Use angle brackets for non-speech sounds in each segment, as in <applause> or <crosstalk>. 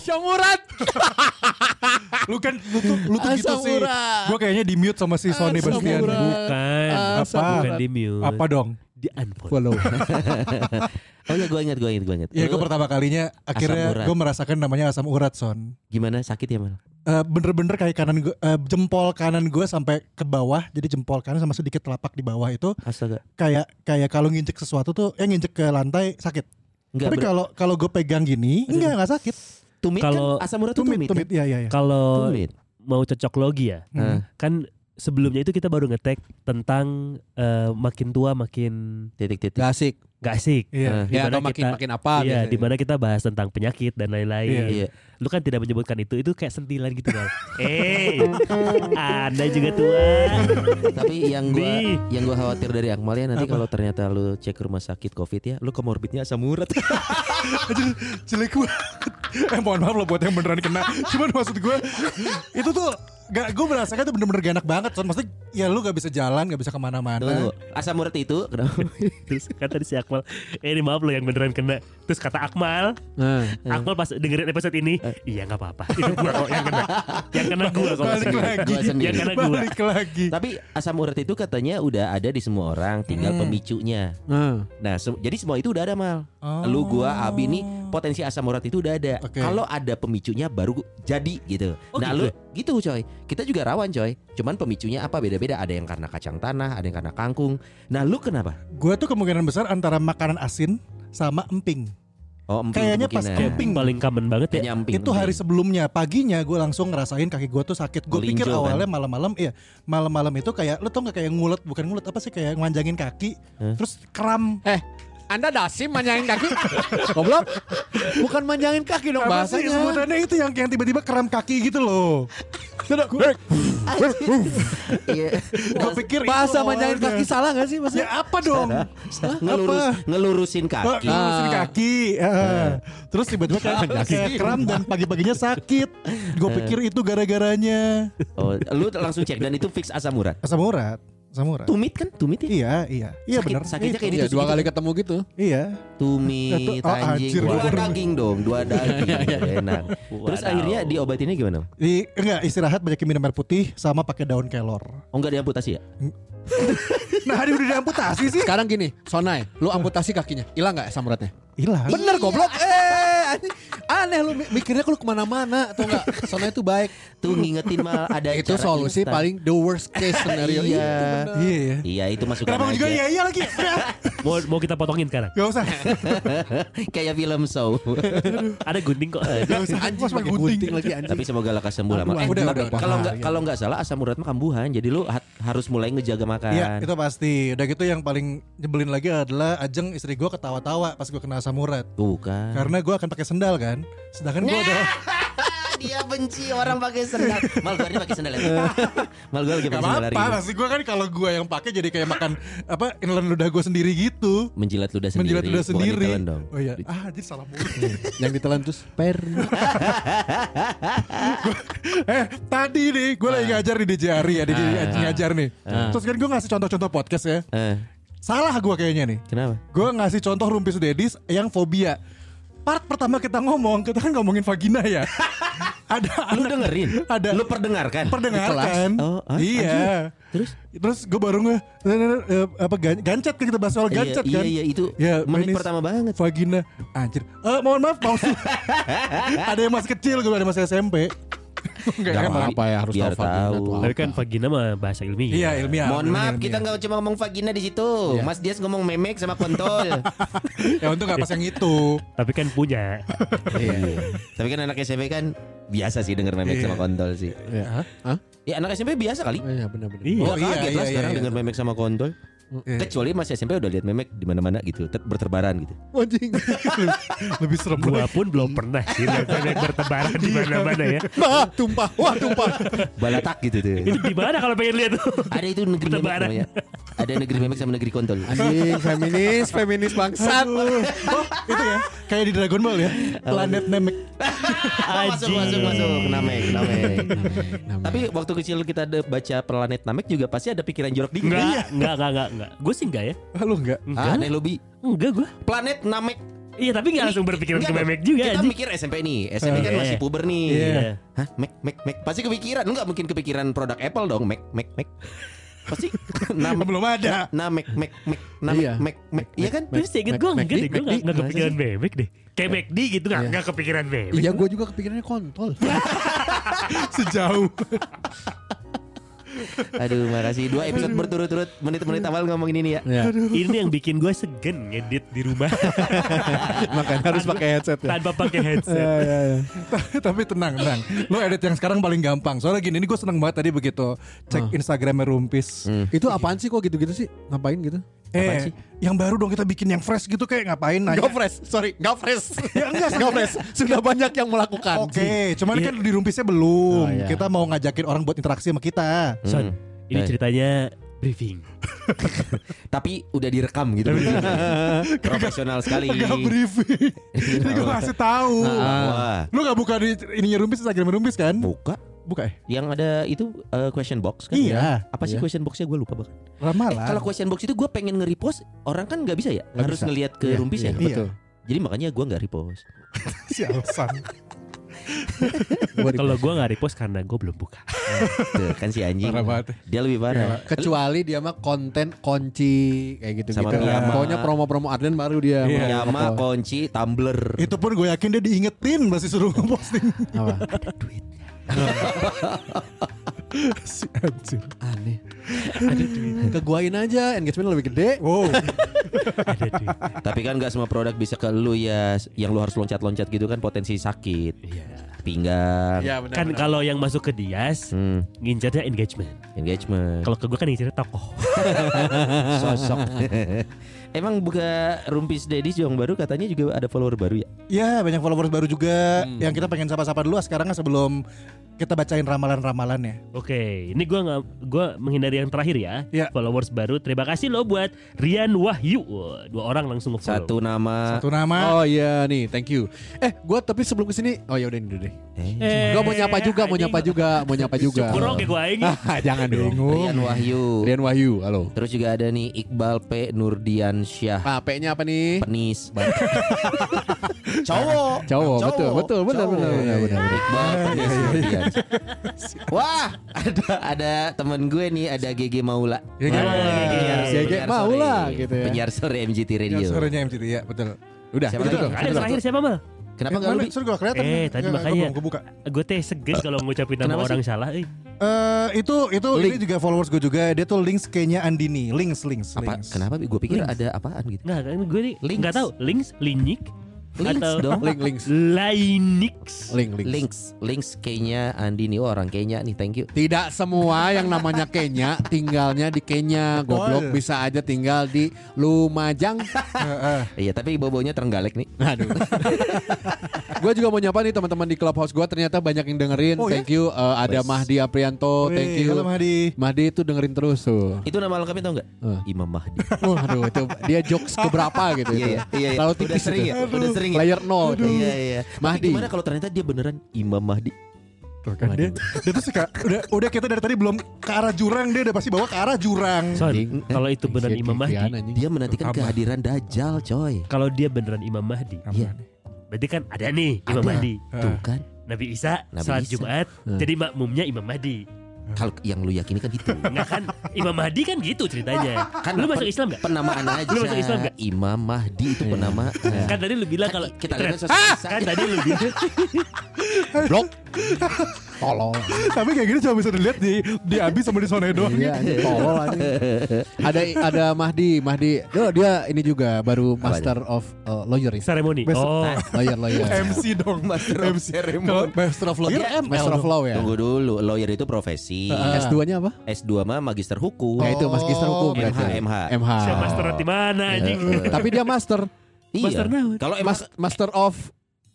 Asam urat. <laughs> Lu kan lu tuh lu tuh gitu sih. Gue kayaknya di mute sama si Sony Asam Bastian. urat. Bukan. Apa? Bukan di mute. Apa dong? Di unfollow. Follow. <laughs> Oh iya gue ingat gue ingat gue ingat. Ya gue pertama kalinya akhirnya gue merasakan namanya asam urat son. Gimana sakit ya mal? Eh, bener-bener kayak kanan gue, eh, jempol kanan gue sampai ke bawah, jadi jempol kanan sama sedikit telapak di bawah itu Astaga. kayak kayak kalau nginjek sesuatu tuh, ya nginjek ke lantai sakit. Enggak Tapi kalau kalau gue pegang gini, enggak enggak sakit. Tumit Kalau- kan asam urat Tumit, tumit. tumit, iya iya iya. Kalau mau cocok logi ya, Hmm. kan sebelumnya itu kita baru ngetek tentang eh, makin tua makin Titik-titik. Gak asik. gak asik. Iya. Di Ya mana atau makin kita- makin apa Iya, gitu. di mana kita bahas tentang penyakit dan lain-lain. Iya. Iya. Lu kan tidak menyebutkan itu, itu kayak sentilan gitu kan. <laughs> eh, Anda juga tua. Tapi yang gua yang gua khawatir dari Akmal ya nanti kalau ternyata lu cek ke rumah sakit Covid ya, lu komorbidnya asam urat. <laughs> jelek banget. Eh mohon maaf loh buat yang beneran kena. Cuman maksud gue itu tuh gak gue merasakan itu bener-bener gak enak banget. Son. Maksudnya ya lu gak bisa jalan, gak bisa ke mana-mana. tunggu. Asam urat itu kenapa? Terus kata si Akmal, eh ini maaf lo yang beneran kena. Terus kata Akmal, Nah. Akmal pas dengerin episode ini, iya nggak apa-apa. Itu gua kok yang kena. Yang kena gua kok. Balik lagi. Gua sendiri. Yang kena gua. Balik lagi. Tapi asam urat itu katanya udah ada di semua orang, tinggal Hmm. pemicunya. Nah. Nah, se- jadi semua itu udah ada mal. Oh. Lu gua Abi nih potensi asam urat itu udah ada. Oke. Kalau ada pemicunya baru jadi gitu. Oh, nah, gitu lu gitu coy. Kita juga rawan coy. Cuman pemicunya apa beda-beda. Ada yang karena kacang tanah, ada yang karena kangkung. Nah, lu kenapa? Gue tuh kemungkinan besar antara makanan asin sama emping. Oh, emping Kayaknya pas. Emping paling common banget ya. Emping. itu hari sebelumnya paginya gue langsung ngerasain kaki gue tuh sakit. Gue pikir kan? awalnya malam-malam, iya malam-malam itu kayak lo tau nggak kayak ngulet bukan ngulet apa sih kayak ngemanjangin kaki, Hah? terus kram. Eh, Anda dasim manjangin kaki? Goblok. Bukan manjangin kaki dong Apa sih bahasanya. sebutannya itu yang yang tiba-tiba kram kaki gitu loh. Iya. Gue pikir Bahasa manjangin kaki salah gak sih Ya maksudnya? apa dong? Ngelurus, Apa? ngelurusin kaki. lurusin Ah. kaki. eh. Terus tiba-tiba kayak, kayak kram dan pagi-paginya sakit. Gue pikir itu gara-garanya. Oh, lu langsung cek dan itu fix asam urat. Asam urat. Asam urat. Tumit kan? Tumit ya? Iya, iya. Iya Sakit- benar. sakitnya kayak Iya ditusuk dua gitu. kali ketemu gitu. Iya. Tumit <laughs> Oh, anjing. anjir, Dua daging dong, dua <laughs> daging. Enak. Terus akhirnya diobatinnya gimana? Di enggak istirahat banyak minum air putih sama pakai daun kelor. Oh enggak diamputasi ya? <laughs> Nah, hari udah diamputasi sih. Sekarang gini, Sonai, lu amputasi kakinya, hilang nggak asam uratnya? Hilang. Bener goblok. Eh. Aneh lu mi- mikirnya lu ke mana-mana atau enggak? Sonai itu baik. Tuh ngingetin mal ada itu solusi instan. paling the worst case scenario. Iya. Itu bener. Iya. ya. Iya itu masukkan Kenapa juga iya iya lagi? <laughs> Mau mau kita potongin sekarang. Gak usah. <laughs> Kayak film show. <laughs> Ada gunting kok. Gak usah. Anjing pakai gunting lagi anjing. Tapi semoga lekas sembuh lah. Kalau nggak kalau nggak salah asam urat mah kambuhan. Jadi lu ha- harus mulai ngejaga makan. Iya itu pasti. Udah gitu yang paling nyebelin lagi adalah Ajeng istri gue ketawa-tawa pas gue kena asam urat. Tuh kan. Karena gue akan pakai sendal kan. Sedangkan gue ada Dia benci orang pakai sendal. <laughs> Mal gue pakai sendal ya. <laughs> Mal gue lagi Gak pakai sendal ini. maksud gue kan kalau gue yang pakai jadi kayak makan apa inline ludah gue sendiri gitu. Menjilat ludah sendiri. Menjilat ludah sendiri. dong. Oh iya, ah jadi salah mulu. <laughs> Yang ditelan terus per. eh tadi nih gue lagi ngajar di DJRI ya, di Ah. ngajar nih. Ah. Terus kan gue ngasih contoh-contoh podcast ya. Eh, Salah gue kayaknya nih. kenapa? Gue ngasih contoh rumpis dedis yang fobia. Part pertama kita ngomong, kita kan ngomongin vagina ya. <laughs> ada Lu anak, dengerin? ada Lu perdengarkan? perdengarkan. Oh, ah, iya. Terus? Terus gue baru nge eh, apa gan- gancet kan kita bahas soal Iya, gancet iya, kan. iya, itu Ya, menit penis, pertama banget. Vagina anjir. Eh mohon maaf mau <laughs> ada yang masih kecil gue ada masih SMP. Enggak Gak ya, Bang? apa-apa ya harus Biar tahu vagina tahu. Tapi apa. kan vagina mah bahasa ilmiah. Iya ilmiah. Mohon bener, maaf ilmiah. kita nggak cuma ngomong vagina di situ. Iya. Mas Dias ngomong memek sama kontol. <laughs> Ya untung gak pas yang itu. Tapi kan punya. Iya. Tapi kan anak SMP kan biasa sih denger memek sama kontol sih. Ya. Hah? Hah? Ya anak SMP biasa kali. Oh, iya benar-benar. Iya. Oh, iya, kaget iya, lah iya, sekarang iya. denger memek sama kontol. Iya. Kecuali masih SMP udah lihat memek di mana-mana gitu, ter- berterbaran gitu. Anjing. <laughs> Lebih serem Gua pun belum pernah sih lihat memek <laughs> bertebaran di mana-mana ya. <laughs> Wah, tumpah. Wah, tumpah. Balatak gitu tuh. Itu di mana kalau pengen lihat tuh? Ada itu negeri memek namanya. Ada negeri memek sama negeri kontol. Anjing, feminis, feminis bangsat. Oh, itu ya kayak di Dragon Ball ya planet Namek masuk masuk masuk Namek Namek. Tapi waktu kecil kita ada baca planet Namek juga pasti ada pikiran jorok dikit. Enggak, enggak, enggak, enggak, enggak. Gue sih enggak ya. ah, lu enggak Ah, aneh lo bi. Enggak gue. Planet Namek. Iya, tapi enggak langsung berpikiran ke Enggak, memek juga Kita anjing. mikir SMP nih. SMP kan Iya. masih puber nih. Iya. Hah, Mac, Mac, Mac. Pasti kepikiran. Enggak mungkin kepikiran produk Apple dong. Mac, Mac, Mac. Pasti <laughs> Namek. belum ada Nah, Mac, Mac, Mac. Namek, Iya. Mac, Mac. Iya kan? Terus inget Mac- gue Mac- enggak deh, gue Mac- enggak kepikiran memek deh. Kayak McD gitu enggak Iya. enggak kepikiran memek. Iya, gue juga kepikirannya kontol. <laughs> sejauh <laughs> Aduh, makasih. Dua episode berturut-turut menit-menit awal ngomongin ini ya. Ya, Ini yang bikin gue segen ngedit di rumah <laughs> makanya harus pakai headset ya. tanpa pakai headset. Ya, ya, ya. tapi tenang tenang lo edit yang sekarang paling gampang soalnya gini ini gue seneng banget tadi begitu cek Instagramnya Rumpis Itu apaan sih kok gitu-gitu sih? Ngapain gitu? Eh yang baru dong kita bikin yang fresh gitu kayak ngapain nanya Gak fresh, sorry, gak fresh. <laughs> Ya, enggak, Gak fresh. Sudah banyak yang melakukan. Oke, cuman kan di Rumpisnya belum. Oh, iya. Kita mau ngajakin orang buat interaksi sama kita. Son, ini Eh. ceritanya briefing. <laughs> Tapi udah direkam gitu. <laughs> Profesional sekali. Gak briefing. Ini gue kasih tahu. Wah. Lu gak buka di ininya Rumpis Instagram Rumpis kan? Buka. Buka ya? Yang ada itu uh, question box kan? Iya. Apa sih Iya. question boxnya gue lupa bahkan. Eh, Ramalan. kalau question box itu gue pengen nge-repost orang kan nggak bisa ya, Nggak harus bisa. ngelihat ke Iya, rumpis iya, ya. Betul. Jadi makanya gue nggak repost. <laughs> si alasan. Gua Kalau gue nggak repost karena gue belum buka. Tuh, kan si anjing. Parah banget. Dia lebih parah. Kecuali dia mah konten kunci kayak gitu Sama gitu. Piyama. Pokoknya promo-promo Arden baru dia. Iya. mau Yama, nge-post. kunci, tumbler. Itu pun gue yakin dia diingetin masih suruh posting. Apa? <laughs> si anjir. Aneh. Ke guain aja, engagement lebih gede. Wow. <laughs> Ada duit. Tapi kan nggak semua produk bisa ke lu ya. Yang lu harus loncat-loncat gitu kan potensi sakit. Iya. Pinggang. Ya benar. Kan kalau yang masuk ke Dias Hmm, ngincernya engagement. engagement. Kalau ke gue kan ngincernya tokoh. <laughs> Sosok. <laughs> Emang buka Rumpis Dedis yang baru katanya juga ada follower baru ya? Ya banyak followers baru juga. Yang kita pengen sapa-sapa dulu sekarang kan sebelum kita bacain ramalan-ramalannya. Oke, ini gue nggak gue menghindari yang terakhir ya. Ya. Followers baru. Terima kasih loh buat Rian Wahyu. Wah, dua orang langsung nge-follow. Satu nama. Satu nama. Oh iya nih, thank you. Eh, gua tapi sebelum ke sini, oh ya udah ini deh. Eh, Gua mau nyapa juga, mau nyapa juga, mau nyapa <laughs> juga. Oke gue aing. <laughs> Jangan dong. Rian Wahyu. Rian Wahyu, halo. Terus juga ada nih Iqbal P Nurdian Syah. Ah, P-nya apa nih? Penis. <laughs> Cowok. Cowok, betul, betul, benar, benar, benar, benar. Iqbal Penis. Wah, ada ada teman gue nih, ada GG Maula. GG Maula. penyiar- GG penyiar Maula, sore. gitu ya. Penyiar sore MGT Radio. sorenya MCT ya betul. Udah, Siapa itu dong. Ada terakhir siapa mal? Kenapa Eh, enggak mana? lu? Sorry gue kelihatan. Eh, tadi makanya. Gue buka. Gue teh segan kalau ngucapin nama Kenapa orang salah. Eh. Eh itu itu Link. ini juga followers gue juga. Dia tuh links kayaknya Andini. Links links Apa? Kenapa? Gue pikir Links. ada apaan gitu. Nggak, kan gue nih Links. nggak tahu. Links, linyik, Links atau dong. Link, links. Lainix. Link, link. Links, links Kenya Andi nih oh, orang Kenya nih, thank you. Tidak semua yang namanya Kenya tinggalnya di Kenya. Goblok bisa aja tinggal di Lumajang. <laughs> Iya, tapi bobonya Trenggalek nih. Aduh. <laughs> gue juga mau nyapa nih teman-teman di clubhouse gue ternyata banyak yang dengerin. Oh, ya? thank you. Eh, ada. Mahdi Aprianto. Wih, thank you. Halo Mahdi. Mahdi itu dengerin terus tuh. Itu nama lengkapnya tau nggak? Eh. Imam Mahdi. <laughs> Waduh itu dia jokes keberapa gitu Iya, itu. iya, iya, iya. Lalu Udah tipis sering itu. ya? Udah sering ya? Layer nol. tuh. Iya, iya. Tapi Mahdi. gimana kalau ternyata dia beneran Imam Mahdi? Tuh kan dia, dia tuh suka udah udah kita dari tadi belum ke arah jurang dia udah pasti bawa ke arah jurang. Son, Anjing. kalau itu beneran Shit, Imam Mahdi. Dia menantikan kehadiran Dajjal, coy. kalau dia beneran Imam Mahdi, Iya. Berarti kan ada nih Imam Ada. Mahdi. Tuh kan. Nabi Isa Nabi salat Isa. Jumat, Hmm. jadi makmumnya Imam Mahdi. Kalau yang lu yakini kan gitu. Enggak kan? Imam Mahdi kan gitu ceritanya. Kan lu masuk Islam gak? Penamaan aja. Lu masuk Islam nggak? Imam Mahdi itu Iya. penamaan. Kan tadi lu bilang kalau kita lihat Isa. kan tadi lu bilang Blok. Tolol. Tapi kayak gini cuma bisa dilihat di di Abi sama di Sone doang. Iya, anjing, tolol anjing. Ada ada Mahdi, Mahdi. Oh, dia ini juga baru Master of uh, Lawyer. ya? Seremoni. Besok- Oh. Lawyer, lawyer. <laughs> MC dong. Master of Ceremony. Master of Lawyer Iya, Master of. Law ya. Tunggu dulu, lawyer itu profesi. S2-nya apa? S2 mah magister hukum. Ya itu Magister Hukum MH, berarti. MH. MH. Siapa master di mana anjing? Tapi dia master. Iya. Master? Kalau Mas, master of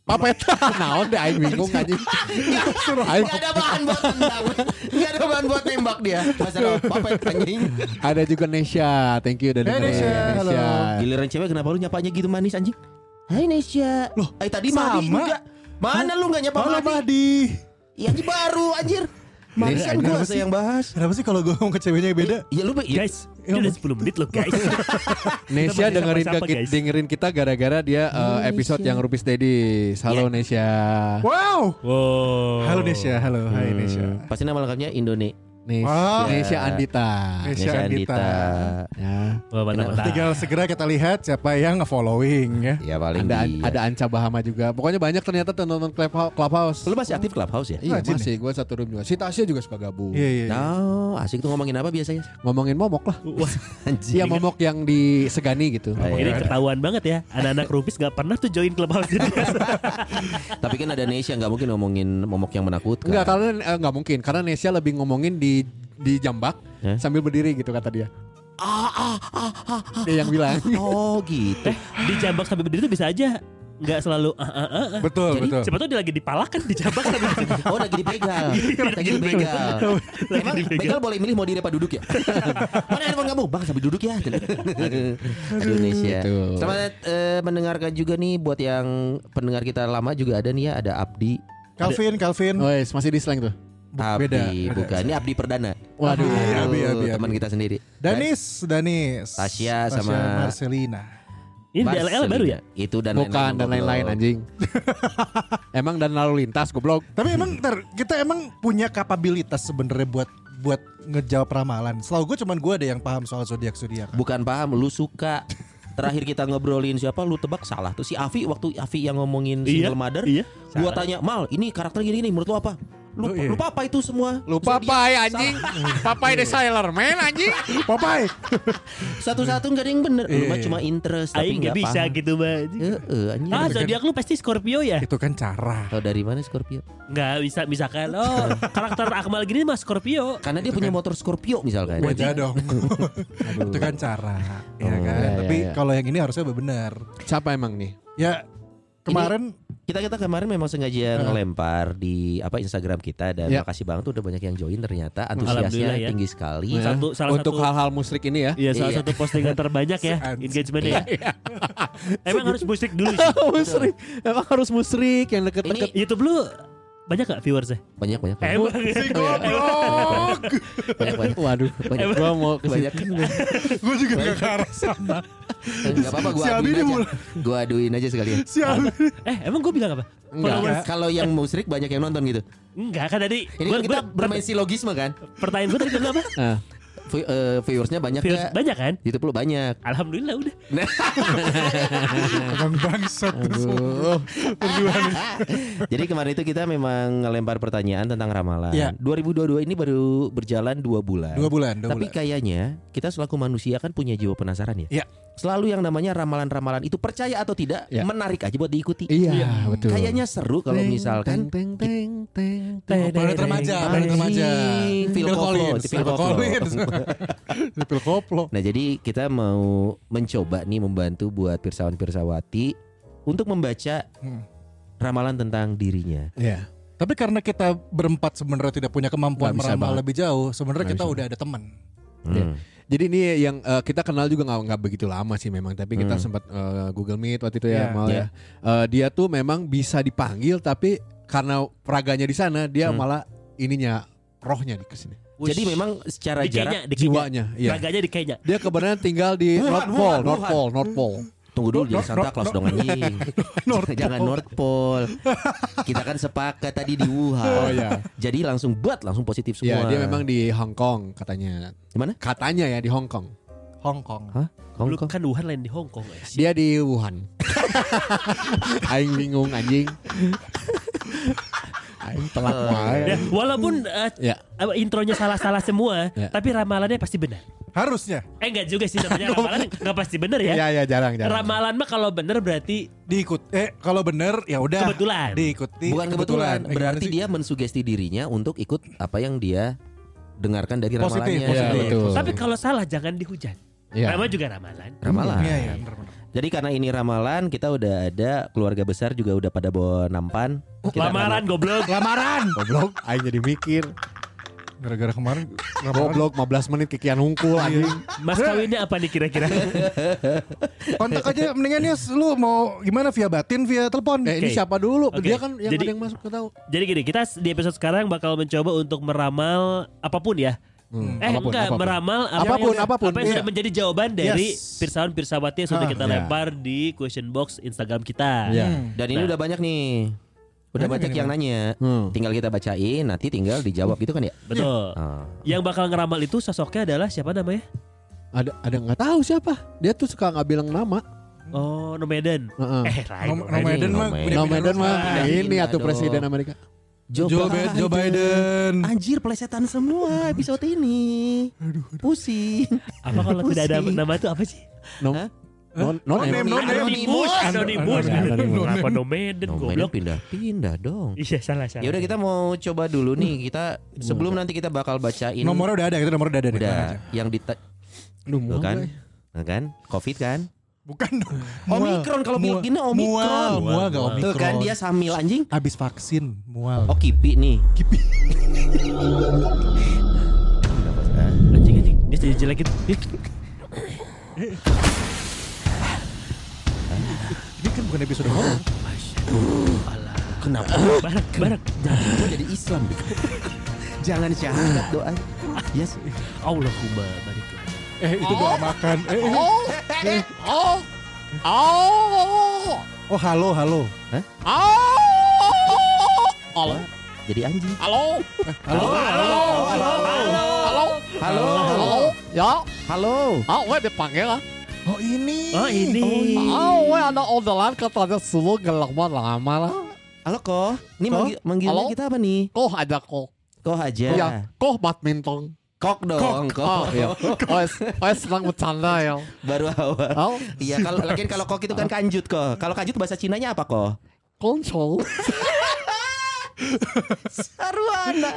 Papet. <laughs> Naon deh aing bingung anjing. <laughs> <laughs> Aing Gak ada bahan buat tendang Gak ada bahan buat nembak dia Master of Puppet anjing ada juga Nesha. Thank you udah Hey, dengerin. Nesha, halo. Giliran cewek kenapa lu nyapanya gitu manis anjing Hai Nesya Loh Eh tadi Mahdi juga Mana lu gak nyapa Mahdi Mahdi. Iya baru anjir Mahdi kan gue sih? yang bahas Kenapa sih kalau gue ngomong ke ceweknya yang beda? Iya lu ya, Guys, ini udah 10 menit loh guys. <laughs> Masih dengerin ke, guys. dengerin kita gara-gara dia uh, episode yang Rupis Dedi. Halo Nesha. Wow. Wow. Halo Nesya, halo. Hai Nesya. Pasti nama lengkapnya Indone Nesha, Wow. Nesha Andita. Nesya Andita. Ya. Wah, mantap, mantap. Tinggal segera kita lihat siapa yang nge-following ya. Ya paling Ada dia. ada Anca Bahama juga. Pokoknya banyak ternyata nonton Clubhouse. Lu masih aktif Clubhouse ya? Iya Rajin masih. Gue satu room juga. Si Tasya juga suka gabung. Iya iya. iya. Oh, asik tuh ngomongin apa biasanya? Ngomongin momok lah. <laughs> Wah, Anjing. Iya momok yang disegani gitu. Oh, ini iya. ketahuan banget ya. Anak-anak rupis gak pernah tuh join clubhouse jadi <laughs> Tapi kan ada Nesya nggak mungkin ngomongin momok yang menakutkan. Enggak, karena eh, enggak mungkin. Karena Nesha lebih ngomongin di di jambak Hah? sambil berdiri gitu kata dia. Ah, ah, ah, ah, ah. Dia yang bilang. Oh gitu. di jambak sampai berdiri tuh bisa aja nggak selalu ah, ah, ah, ah. Betul, Jadi, betul. Siapa tuh dia lagi dipalakan di jambak sampai <laughs> berdiri. Oh lagi dipegal Lagi dipegal Emang begal boleh milih mau diri apa duduk ya <laughs> Mana handphone kamu Bang sambil duduk ya Gitu. Selamat eh, mendengarkan juga nih Buat yang pendengar kita lama juga ada nih ya Ada Abdi Calvin, Calvin. Wes, masih di slang tuh. Abdi beda. bukan Ini Abdi Perdana Waduh. Abi, Abi, Aduh, Abi, Teman Abi. kita sendiri Danis, Danis. Tasya sama- Marcelina. Ini di LL baru ya? Itu dan Bukan dan lain-lain anjing. <laughs> Emang dan lalu lintas goblok. Tapi emang ntar, kita emang punya kapabilitas sebenarnya buat buat ngejawab ramalan. Selalu gue cuman gue ada yang paham soal zodiak zodiak. Bukan paham lu suka Terakhir kita ngobrolin siapa lu tebak salah tuh si Avi waktu Avi yang ngomongin Iya, single mother iya. gua tanya mal ini karakter gini gini menurut lu apa lu, Oh, iya. lupa apa itu semua Lupa Zodiak, Papai anjing. <laughs> Papai the Sailor Man anjing. <laughs> Popeye. satu-satu nggak ada yang bener lu Iya, mah cuma interest tapi Aing nggak nggak bisa paham gitu mah. Heeh, anjing. Ah, zodiak lu pasti Scorpio ya? Itu kan cara. Tahu dari mana Scorpio? Nggak bisa misalkan oh karakter Akmal gini mah Scorpio. Karena dia punya motor Scorpio misalkan. Wajah dong. <laughs> itu kan cara. Ya Oh, kan. iya, Tapi kalau yang ini harusnya benar. Siapa emang nih? Ya kemarin Kita kita kemarin memang sengaja ngelempar di apa Instagram kita dan Ya. makasih banget tuh udah banyak yang join ternyata antusiasnya ya. tinggi sekali. Ya. Satu salah Untuk hal-hal musrik ini ya. Iya salah Iya. satu postingan terbanyak ya <laughs> engagementnya ya. Emang harus musik dulu <laughs> sih. musrik. Emang harus musrik yang deket-deket. YouTube lu banyak gak viewersnya? Banyak banyak. banyak. Emang goblok. banyak, banyak. Waduh. Banyak. Gua mau ke Banyak. <laughs> gue juga gak ke arah sana. Enggak apa-apa gua Si aduin aja. mulai- Gua aduin aja sekalian. Siapa? Eh emang gue bilang apa? Enggak. Kalau yang musrik banyak yang nonton gitu. Enggak kan tadi Ini gua, kan kita gua- bermain silogisme kan. Pertanyaan gue tadi bilang apa? Nah, eh, viewersnya banyak Viewers ya. banyak kan? YouTube lu banyak. Alhamdulillah udah. Emang bangsat. <laughs> Jadi kemarin itu kita memang ngelempar pertanyaan tentang ramalan. Iya. 2022 ini baru berjalan dua bulan. Dua bulan, dua Tapi bulan. kayaknya kita selaku manusia kan punya jiwa penasaran ya. Iya. Selalu yang namanya ramalan-ramalan itu percaya atau tidak Iya. menarik aja buat diikuti. Iya, betul. Kayaknya seru kalau misalkan teng teng teng Teng, teng. Remaja, planet remaja. Phil Collins, Phil. Collins. <laughs> Phil Koplo. Nah jadi kita mau mencoba nih membantu buat pirsawan-pirsawati untuk membaca Hmm. ramalan tentang dirinya. Iya. Tapi karena kita berempat sebenarnya tidak punya kemampuan meramal banget. lebih jauh, sebenarnya kita bisa. udah ada teman. Hmm. Jadi ini yang eh, kita kenal juga nggak nggak begitu lama sih memang, tapi kita Hmm. sempat eh, Google Meet waktu itu ya, mal Iya. ya. Eh, dia tuh memang bisa dipanggil, tapi karena peraganya di sana, dia Hmm. malah ininya rohnya di ke sini, Jadi memang secara di Kenya, jarak di Kenya. jiwanya. Iya. Raganya di Kenya. Dia kebenaran tinggal di Wuhan, North Wuhan, Pole, North Wuhan. Pole, North Pole. Tunggu dulu jadi Santa Claus dong anjing. <laughs> Jangan North Pole. Kita kan sepakat tadi di Wuhan. Oh, iya. Jadi langsung buat langsung positif Ya, semua. dia memang di Hong Kong katanya. Di mana? Katanya ya di Hong Kong. Hong Kong. Hah? Hong Lu Kong. kan Wuhan lain di Hong Kong guys. Dia di Wuhan. <laughs> Aing bingung anjing. <laughs> Aing telat wae. Ya, walaupun eh, Ya. intronya salah-salah semua, Ya. tapi ramalannya pasti benar. Harusnya Eh enggak juga sih namanya <laughs> ramalan enggak pasti benar ya. Iya, iya, jarang, jarang. Ramalan mah kalau benar berarti diikut. Eh kalau bener ya udah. Kebetulan. Diikuti. Bukan kebetulan, Eh, gimana berarti dia mensugesti dirinya untuk ikut apa yang dia dengarkan dari Positif, ramalannya. Positif. betul. tapi kalau salah jangan dihujat. Iya. Nama juga ramalan. Ramalan. Iya iya bener bener. Jadi karena ini ramalan, kita udah ada keluarga besar juga udah pada bawa nampan. Kita akan- Lamaran goblok. Lamaran. Goblok, aing jadi mikir. Gara-gara kemarin. Goblok 15 menit kikian hungkul anjing. Mas kawinnya apa nih kira-kira? <laughs> Kontak aja mendingan ya lu mau gimana via batin via telepon. Eh ini siapa dulu? Oke. Dia kan yang Jadi- ada yang masuk ke tahu. Jadi gini, kita di episode sekarang bakal mencoba untuk meramal apa pun ya. Hmm, eh apa pun, enggak, apa pun. meramal apa Apa pun, yang, apa pun, apa yang iya. sudah menjadi jawaban dari Yes. pirsawan pirsawati yang sudah Ah, kita iya. lempar di question box Instagram kita. Iya. Hmm. Dan ini Nah. udah banyak nih. Udah Banyak yang nanya. Hmm. Tinggal kita bacain, nanti tinggal dijawab gitu kan ya. Betul. Ah. Yang bakal ngeramal itu sosoknya adalah siapa namanya? Ada ada nggak tahu siapa. Dia tuh suka nggak bilang nama. Oh, Nomaden. Heeh. Eh, lain. Nom- Nomaden mah Nomaden. mah ini atuh dong. presiden Amerika. Joe, Joe, Biden. Joe Biden. Anjir plesetan semua episode ini. Pusing. Apa kalau tidak ada Pusing. nama itu apa sih? No, Hah? non non name, non, name. Anonymous, Anonymous. Anonymous. Kenapa Nomaden Nomaden goblok? pindah-pindah dong. Iya, salah salah. Ya udah kita mau coba dulu nih kita sebelum nanti kita bakal bacain Nomornya udah ada, kita nomornya udah ada. nih. udah yang di Aduh, mual, kan, kan, covid kan. Bukan dong. Omikron kalau Mual. pilek gini Omikron. Mual, mual gak. Omikron. Tuh kan dia samil anjing. habis vaksin, mual. Oh kipi nih. Kipi. <laughs> anjing anjing. Dia jadi jelek gitu. Ini kan bukan episode horor. Kenapa? Barak, barak. Gue jadi Islam. <laughs> Jangan syahadat doa. Yes. Allahumma. Eh itu doa makan. Eh, eh. Oh, oh, oh, Oh halo halo. oh, halo, Jadi anjing. halo, Halo. Halo, halo, halo, Halo. halo, ya, Halo. ah, gue dipanggil ah. Oh ini. Oh ini. Ah, gue ada orderan katanya suruh gelama lama lah. Halo kok. Ini Kok? manggil, manggilnya kita apa nih? Kok ada kok? Kok aja. Iya, kok badminton. Kok dong. Kok. Oh, iya. Oh, es- oh, es senang bercanda ya. Baru awal. Oh, Iya kalau lagian kalau kok itu kan kanjut kok. Kalau kanjut bahasa Cinanya apa kok? konsol. <laughs> Sarwana.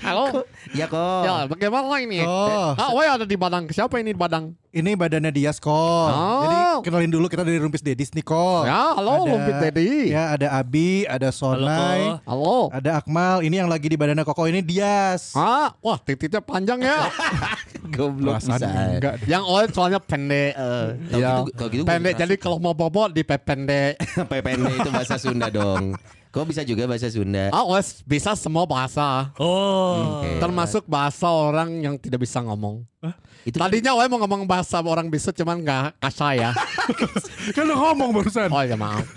Halo. Ya kok. Ya, bagaimana ini? Oh. Ah, woi ada di Badang. Siapa ini di Badang? Ini badannya Dias kok. Oh. Jadi kenalin dulu kita dari Rumpis Dedis nih kok. Ya, halo, Ada- Lumpit Dedi. Ya ada Abi, ada Sonai, Ko. Halo. ada Akmal. Ini yang lagi di badannya Koko ini Dias. Ah, wah titiknya panjang ya. <laughs> Goblok bisa. enggak. Yang oleh soalnya pendek. Kalau Iya. gitu- kalau gitu pendek. Jadi kalau mau bobo di pendek. <laughs> PPND itu bahasa Sunda dong. Kok bisa juga bahasa Sunda? Ah, wes bisa semua bahasa. Oh. Oke. Termasuk bahasa orang yang tidak bisa ngomong. Itu Tadinya weh mau ngomong bahasa orang bisu cuman nggak kasar ya. <laughs> Kan lu ngomong barusan. Oh ya maaf.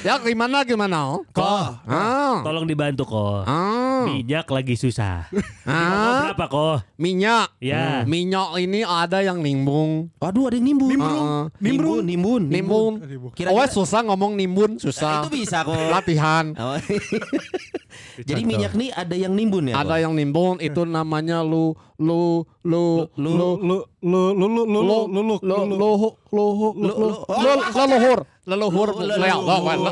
Ya gimana gimana? Kok. Ah. Tolong dibantu kok. Ah. Minyak lagi susah. <laughs> Ah. berapa kok? Minyak. Ya. Minyak ini ada yang nimbung. Waduh ada yang nimbun. Nimbun. Nimbun, nimbun, Nimbun. Kira-kira- Oh, susah ngomong nimbun, Nah, susah. itu bisa kok. Latihan. Oh. <laughs> Jadi minyak nih ada yang nimbun ya? Ada yang nimbun itu namanya lu lu lu Lu- lu Lu lu lu lu lu lu lu lu lu lu lu lu lu lu lu leluhur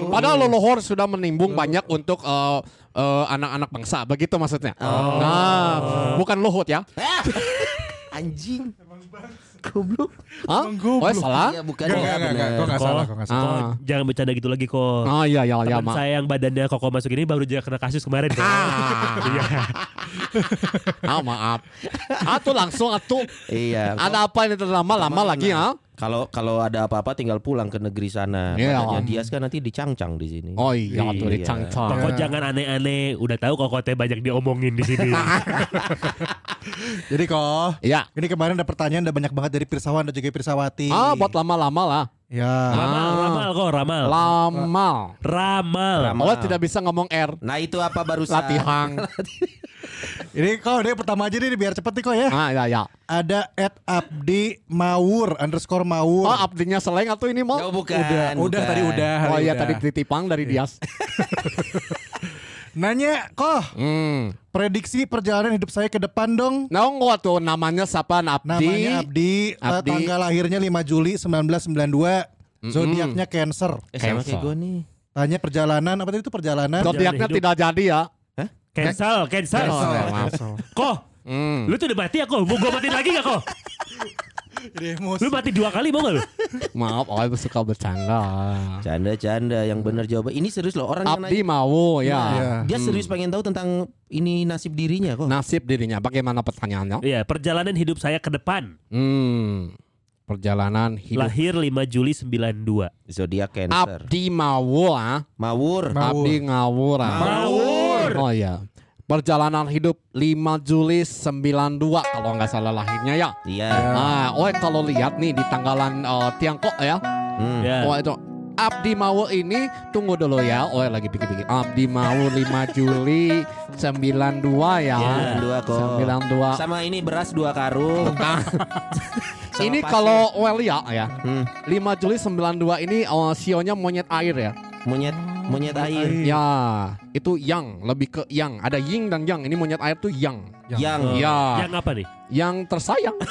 padahal leluhur sudah menimbung banyak untuk eh, eh, anak-anak bangsa begitu maksudnya nah bukan luhut ya Ah! Anjing. Goblok. Hah? Oh salah Iya bukan. Enggak ya, enggak enggak, bener. kok enggak Kok. salah, kok enggak salah. Kok Ah. jangan bercanda gitu lagi kok. oh iya iya iya Teman mak saya yang badannya koko masuk ini baru aja kena kasus kemarin. kok. <laughs> Iya. ah maaf atuh langsung atuh Iya. ada apa ini lama-lama lagi ah Kalau kalau ada apa-apa tinggal pulang ke negeri sana. Iya. Makanya Dias kan nanti dicangcang di sini. oh iya tuh Iya. dicangcang Koko jangan aneh-aneh. Udah tahu koko teh banyak diomongin di sini. <laughs> Jadi kok ya ini kemarin ada pertanyaan ada banyak banget dari Pirsawan dan juga Pirsawati. ah buat lama-lama lah Ya. ramal, Ah. ramal kok, ramal. lama Ramal. Ramal. Oh tidak bisa ngomong R Nah itu apa barusan? latihan <laughs> Ini kok ini pertama aja nih biar cepet nih kok ya. ah ya ya Ada at Abdi Mawur underscore Mawur. oh abdinya seleng atau ini mau Oh bukan. udah, udah bukan. tadi udah. oh iya udah. tadi titipang dari Dias <laughs> Nanya, kok Hmm. prediksi perjalanan hidup saya ke depan dong. Nongol tuh namanya siapa Abdi. Namanya Abdi, eh, Abdi. tanggal lahirnya 5 Juli 1992. Zodiaknya Cancer. Eh sama Cancel. kayak gue nih. Tanya perjalanan apa tadi itu perjalanan? Zodiaknya tidak jadi ya. Cancel, cancel. Oh, ya, maaf. Kok? Hmm. Lu tuh udah mati ya kok? Mau gue matiin lagi gak kok? Jadi emosi. Lu mati dua kali mau gak lu? Maaf, oh suka bercanda. Canda-canda yang benar jawaban. Ini serius loh orang yang Abdi nanya. mau Iya. ya. Dia serius pengen tahu tentang ini nasib dirinya kok. Nasib dirinya. Bagaimana pertanyaannya? Iya, perjalanan hidup saya ke depan. Hmm. Perjalanan hidup. Lahir 5 Juli 92. Zodiak Cancer. Abdi mau ah. Mawur. Mawur. Abdi ngawur ah. Mawur. Oh iya. Perjalanan hidup 5 Juli 92 kalau nggak salah lahirnya ya. Iya. Ah, oh kalau lihat nih di tanggalan eh, Tiongkok ya. Hmm. Ya. Oh itu Abdi mau ini tunggu dulu ya. Oh lagi pikir-pikir. Abdi mau 5 Juli 92 ya. Ya. Dua kok. 92. Sama ini beras dua karung. <laughs> Nah, ini kalau well ya ya. Hmm. 5 Juli 92 ini oh, sionya monyet air ya. Monyet monyet air. Ya, itu yang lebih ke yang. Ada yin dan yang. Ini monyet air tuh yang. Yang Ya, Yang apa nih? yang tersayang. <laughs>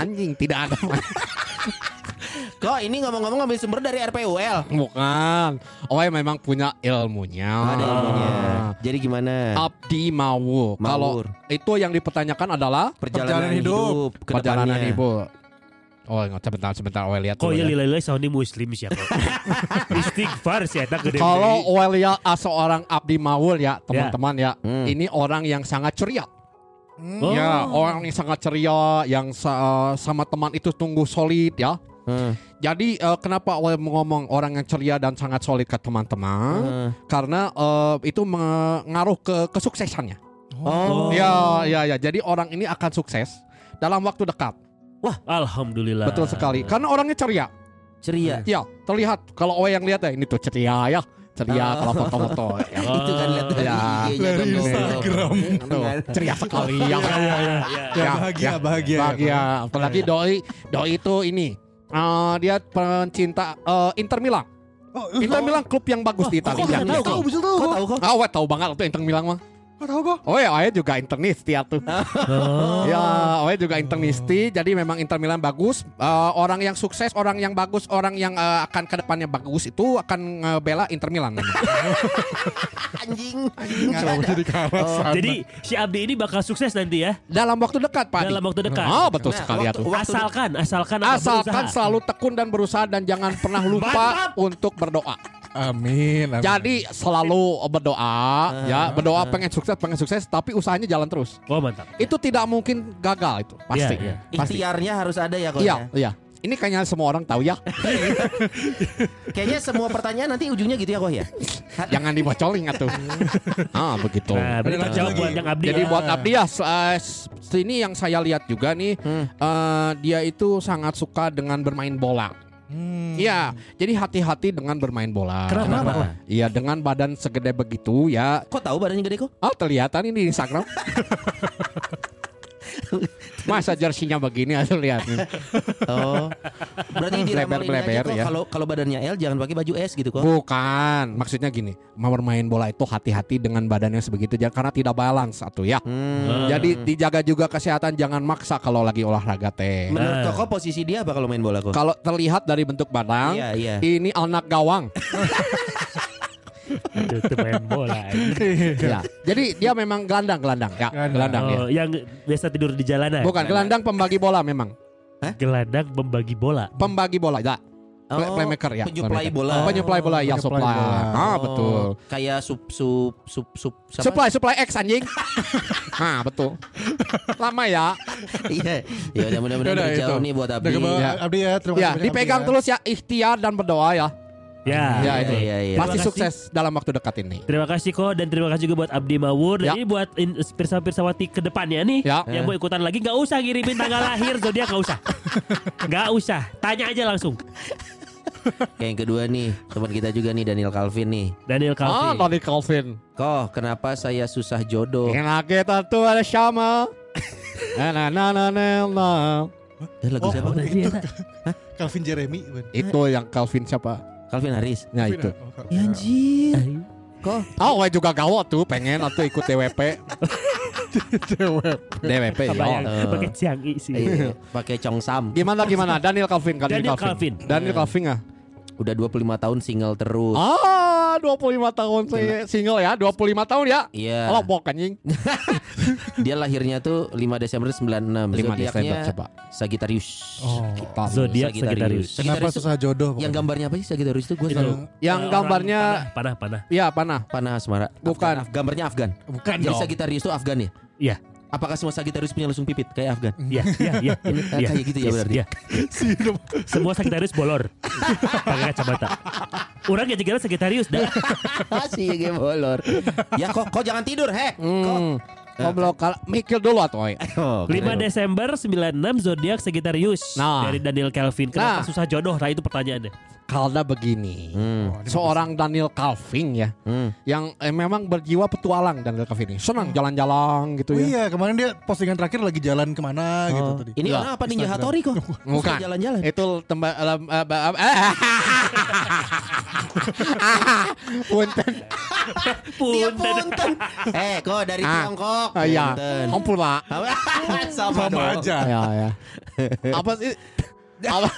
Anjing tidak ada. <laughs> kok ini ngomong-ngomong ngambil sumber dari RPUL. Bukan. Oh, ya memang punya ilmunya. Ada ilmunya. Ah. Jadi gimana? Abdi mau. Kalau itu yang dipertanyakan adalah Perjalanan hidup. ke perjalanan depannya. Oh, sebentar, sebentar. Oh, lihat Kok ya ya. lila-lila soalnya muslim sih ya kok. Istighfar sih eta gede. Kalau Welia ah, seorang Abdi Mawul ya teman-teman ya, Hmm. ini orang yang sangat ceria. Oh. Ya, orang yang sangat ceria, yang sa- sama teman itu tunggu solid ya. Hmm. Jadi eh, kenapa Wel ngomong orang yang ceria dan sangat solid ke teman-teman? Hmm. Karena eh, itu mengaruh ke kesuksesannya. Oh. Ya, ya, ya. Jadi orang ini akan sukses dalam waktu dekat. Alhamdulillah. Betul sekali. Karena orangnya ceria. Ceria. Ya, terlihat kalau Owe yang lihat ya ini tuh ceria ya. Ceria Oh. kalau foto-foto. <laughs> ya. Itu kan lihat dari Ya. IG-nya Dari dong. Instagram. Aduh, ceria sekali <laughs> ya. Ya, ya, ya. Ya, bahagia, bahagia. Bahagia. Apalagi doi, doi itu ini eh, dia pencinta eh, Inter Milan. Oh, Inter Milan klub yang bagus di Kok Italia. tahu tahu tahu kok? Ah, weh, tahu banget tuh Inter Milan mah. Kok? Oh ya, Owe juga internisti <laughs> ya tuh. Oh. Ya, Owe juga internisti. Jadi memang Inter Milan bagus. Eh, orang yang sukses, orang yang bagus, orang yang eh, akan ke depannya bagus itu akan ngebela Inter Milan. <laughs> Anjing. Kenapa jadi ke sana? Jadi si Abdi ini bakal sukses nanti ya. Dalam waktu dekat, Pak. Dalam waktu dekat. Oh, betul Nah, sekali ya waktu- tuh. Asalkan, asalkan Asalkan berusaha. selalu tekun dan berusaha dan jangan pernah lupa untuk berdoa. Amin. amin. Jadi selalu berdoa, ya berdoa pengen sukses, pengen sukses, tapi usahanya jalan terus. Oh mantap. Itu tidak mungkin gagal itu, pasti, Iya, iya. pasti. Ikhtiarnya harus ada ya kok Iya, ya. iya. Ini kayaknya semua orang tahu ya. <laughs> Kayaknya semua pertanyaan nanti ujungnya gitu ya kok ya. <laughs> Jangan dibocolin atuh. <laughs> ah, begitu. Nah, buat yang Abdi. Jadi ya. buat Abdi ya, eh, ini yang saya lihat juga nih, Hmm. eh, dia itu sangat suka dengan bermain bola. Hmm. Iya, jadi hati-hati dengan bermain bola. Kenapa? Iya, dengan badan segede begitu ya. Kok tahu badannya gede kok? Oh, kelihatan ini di Instagram. <laughs> <laughs> Masa jersinya begini aja lihat. Oh. Berarti di Bleber-bleber, kok ya. kalau kalau badannya L jangan pakai baju S gitu kok. Bukan, maksudnya gini, mau bermain bola itu hati-hati dengan badannya sebegitu jangan karena tidak balance atau ya. Hmm. Jadi dijaga juga kesehatan, jangan maksa kalau lagi olahraga teh. Menurut. Koko posisi dia apa kalau main bola kok? Kalau terlihat dari bentuk badan, Iya, iya. ini anak gawang. <laughs> Aduh, itu main bola. ya. Jadi dia memang gelandang-gelandang, ya, Gelandang. gelandang ya. Oh, yang biasa tidur di jalanan. Bukan gelandang pembagi bola memang. Gelandang membagi bola. Pembagi bola, ya. Play- Oh, playmaker ya. penyuplai playmaker. bola. Oh, penyuplai bola ya, Penyuplai supply. bola. Ah, betul. Oh, Kayak sup sup sup sup siapa? Supply, supply X anjing. nah, <laughs> betul. Lama ya. <laughs> Iya. Ya udah mudah-mudahan itu. nih buat Abdi. Ya. Abdi ya. Terima Ya, kasih. dipegang Abdi terus ya ikhtiar dan berdoa ya. Ya, Ya, Iya, itu. iya, iya. Pasti Terima kasih. sukses dalam waktu dekat ini. Terima kasih kok dan terima kasih juga buat Abdi Mawur dan Ya. ini buat pirsawa-pirsawati ke depannya nih. Ya. Yang mau ikutan lagi nggak usah ngirimin tanggal lahir zodiak nggak usah. Nggak usah, tanya aja langsung. Kayak yang kedua nih, teman kita juga nih Daniel Calvin nih. Daniel Ah, Calvin. tadi Calvin. Kok kenapa saya susah jodoh? Enak kita tuh ada sama. Na na na na na. Eh, lagu Oh, siapa? Oh, tadi ya, tak? Calvin Jeremy. Itu yang Calvin siapa? Calvin Harris. Ya itu. Ya anjir. Kok Oh, gue juga gawat tuh pengen atau ikut DWP. DWP. Kebayang, ya. pakai ciangi sih. Iya, pakai Chong Sam. Gimana gimana Daniel Calvin Daniel Calvin. Daniel Calvin ah. Udah 25 tahun single terus. Ah, 25 tahun saya single ya, 25 tahun ya. Iya. Kalau bok anjing. <laughs> Dia lahirnya tuh 5 Desember 96. 5 Zodiaknya Desember coba. Sagittarius. Oh. Zodiak Sagittarius. Kenapa susah jodoh? Yang gambarnya apa sih Sagittarius itu gue selalu Yang Orang gambarnya panah, panah, panah. Iya, panah. panah asmara. Bukan. Afgan, gambarnya Afgan. Bukan Jadi. Sagittarius itu Afgan ya? Iya. Apakah semua Sagittarius punya lesung pipit kayak Afgan? Iya, iya, iya. <laughs> Eh, Iya. kayak gitu ya Yes, berarti. iya. Semua Sagittarius bolor. Pakai kacamata. Orang ya juga Sagittarius dah. <laughs> Masih game bolor. ya kok kok jangan tidur, he. Kok. Hmm. Ngobrol kal mikir dulu atuh. <laughs> oi. Oh, 5 keren. Desember 96 zodiak Sagittarius Nah. dari Daniel Calvin. Kenapa Nah. susah jodoh? Nah itu pertanyaannya. Karena begini. Hmm. Seorang Daniel Calvin ya, Hmm. yang eh, memang berjiwa petualang Daniel Calvin ini. Senang jalan-jalan gitu Oh ya. iya kemarin dia postingan terakhir lagi jalan ke mana gitu tadi. Ini Ya, orang apa Ninja Hattori kok? <laughs> Bukan. Jalan-jalan. Itu tembak alam eh, ba- eh, <laughs> Punten. Dia Punten. punten. Eh, kok dari Ah. Tiongkok? Ah, Iya. Ampura. Sama, Sama aja. Ya ya. Apa sih? <laughs> Apa?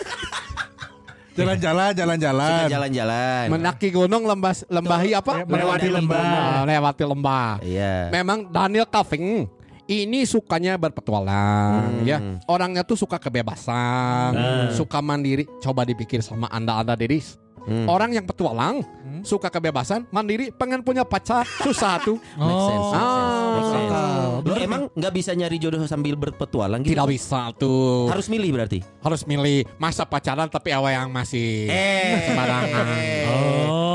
Jalan-jalan, Suka jalan-jalan. jalan-jalan. Mendaki gunung lembas lembahi apa? Melewati lembah. Ah, Melewati lembah. Iya. Memang Daniel Calvin ini sukanya berpetualang Hmm. ya. Orangnya tuh suka kebebasan, suka mandiri. Coba dipikir sama Anda-anda Dedis. Hmm. Orang yang petualang, suka kebebasan, mandiri, pengen punya pacar, <laughs> susah tuh. Make sense, Ah, make sense. emang nggak bisa nyari jodoh sambil berpetualang gitu? Tidak bisa tuh. Harus milih berarti. Harus milih masa pacaran tapi awa yang masih Eh. sembarangan. Oh.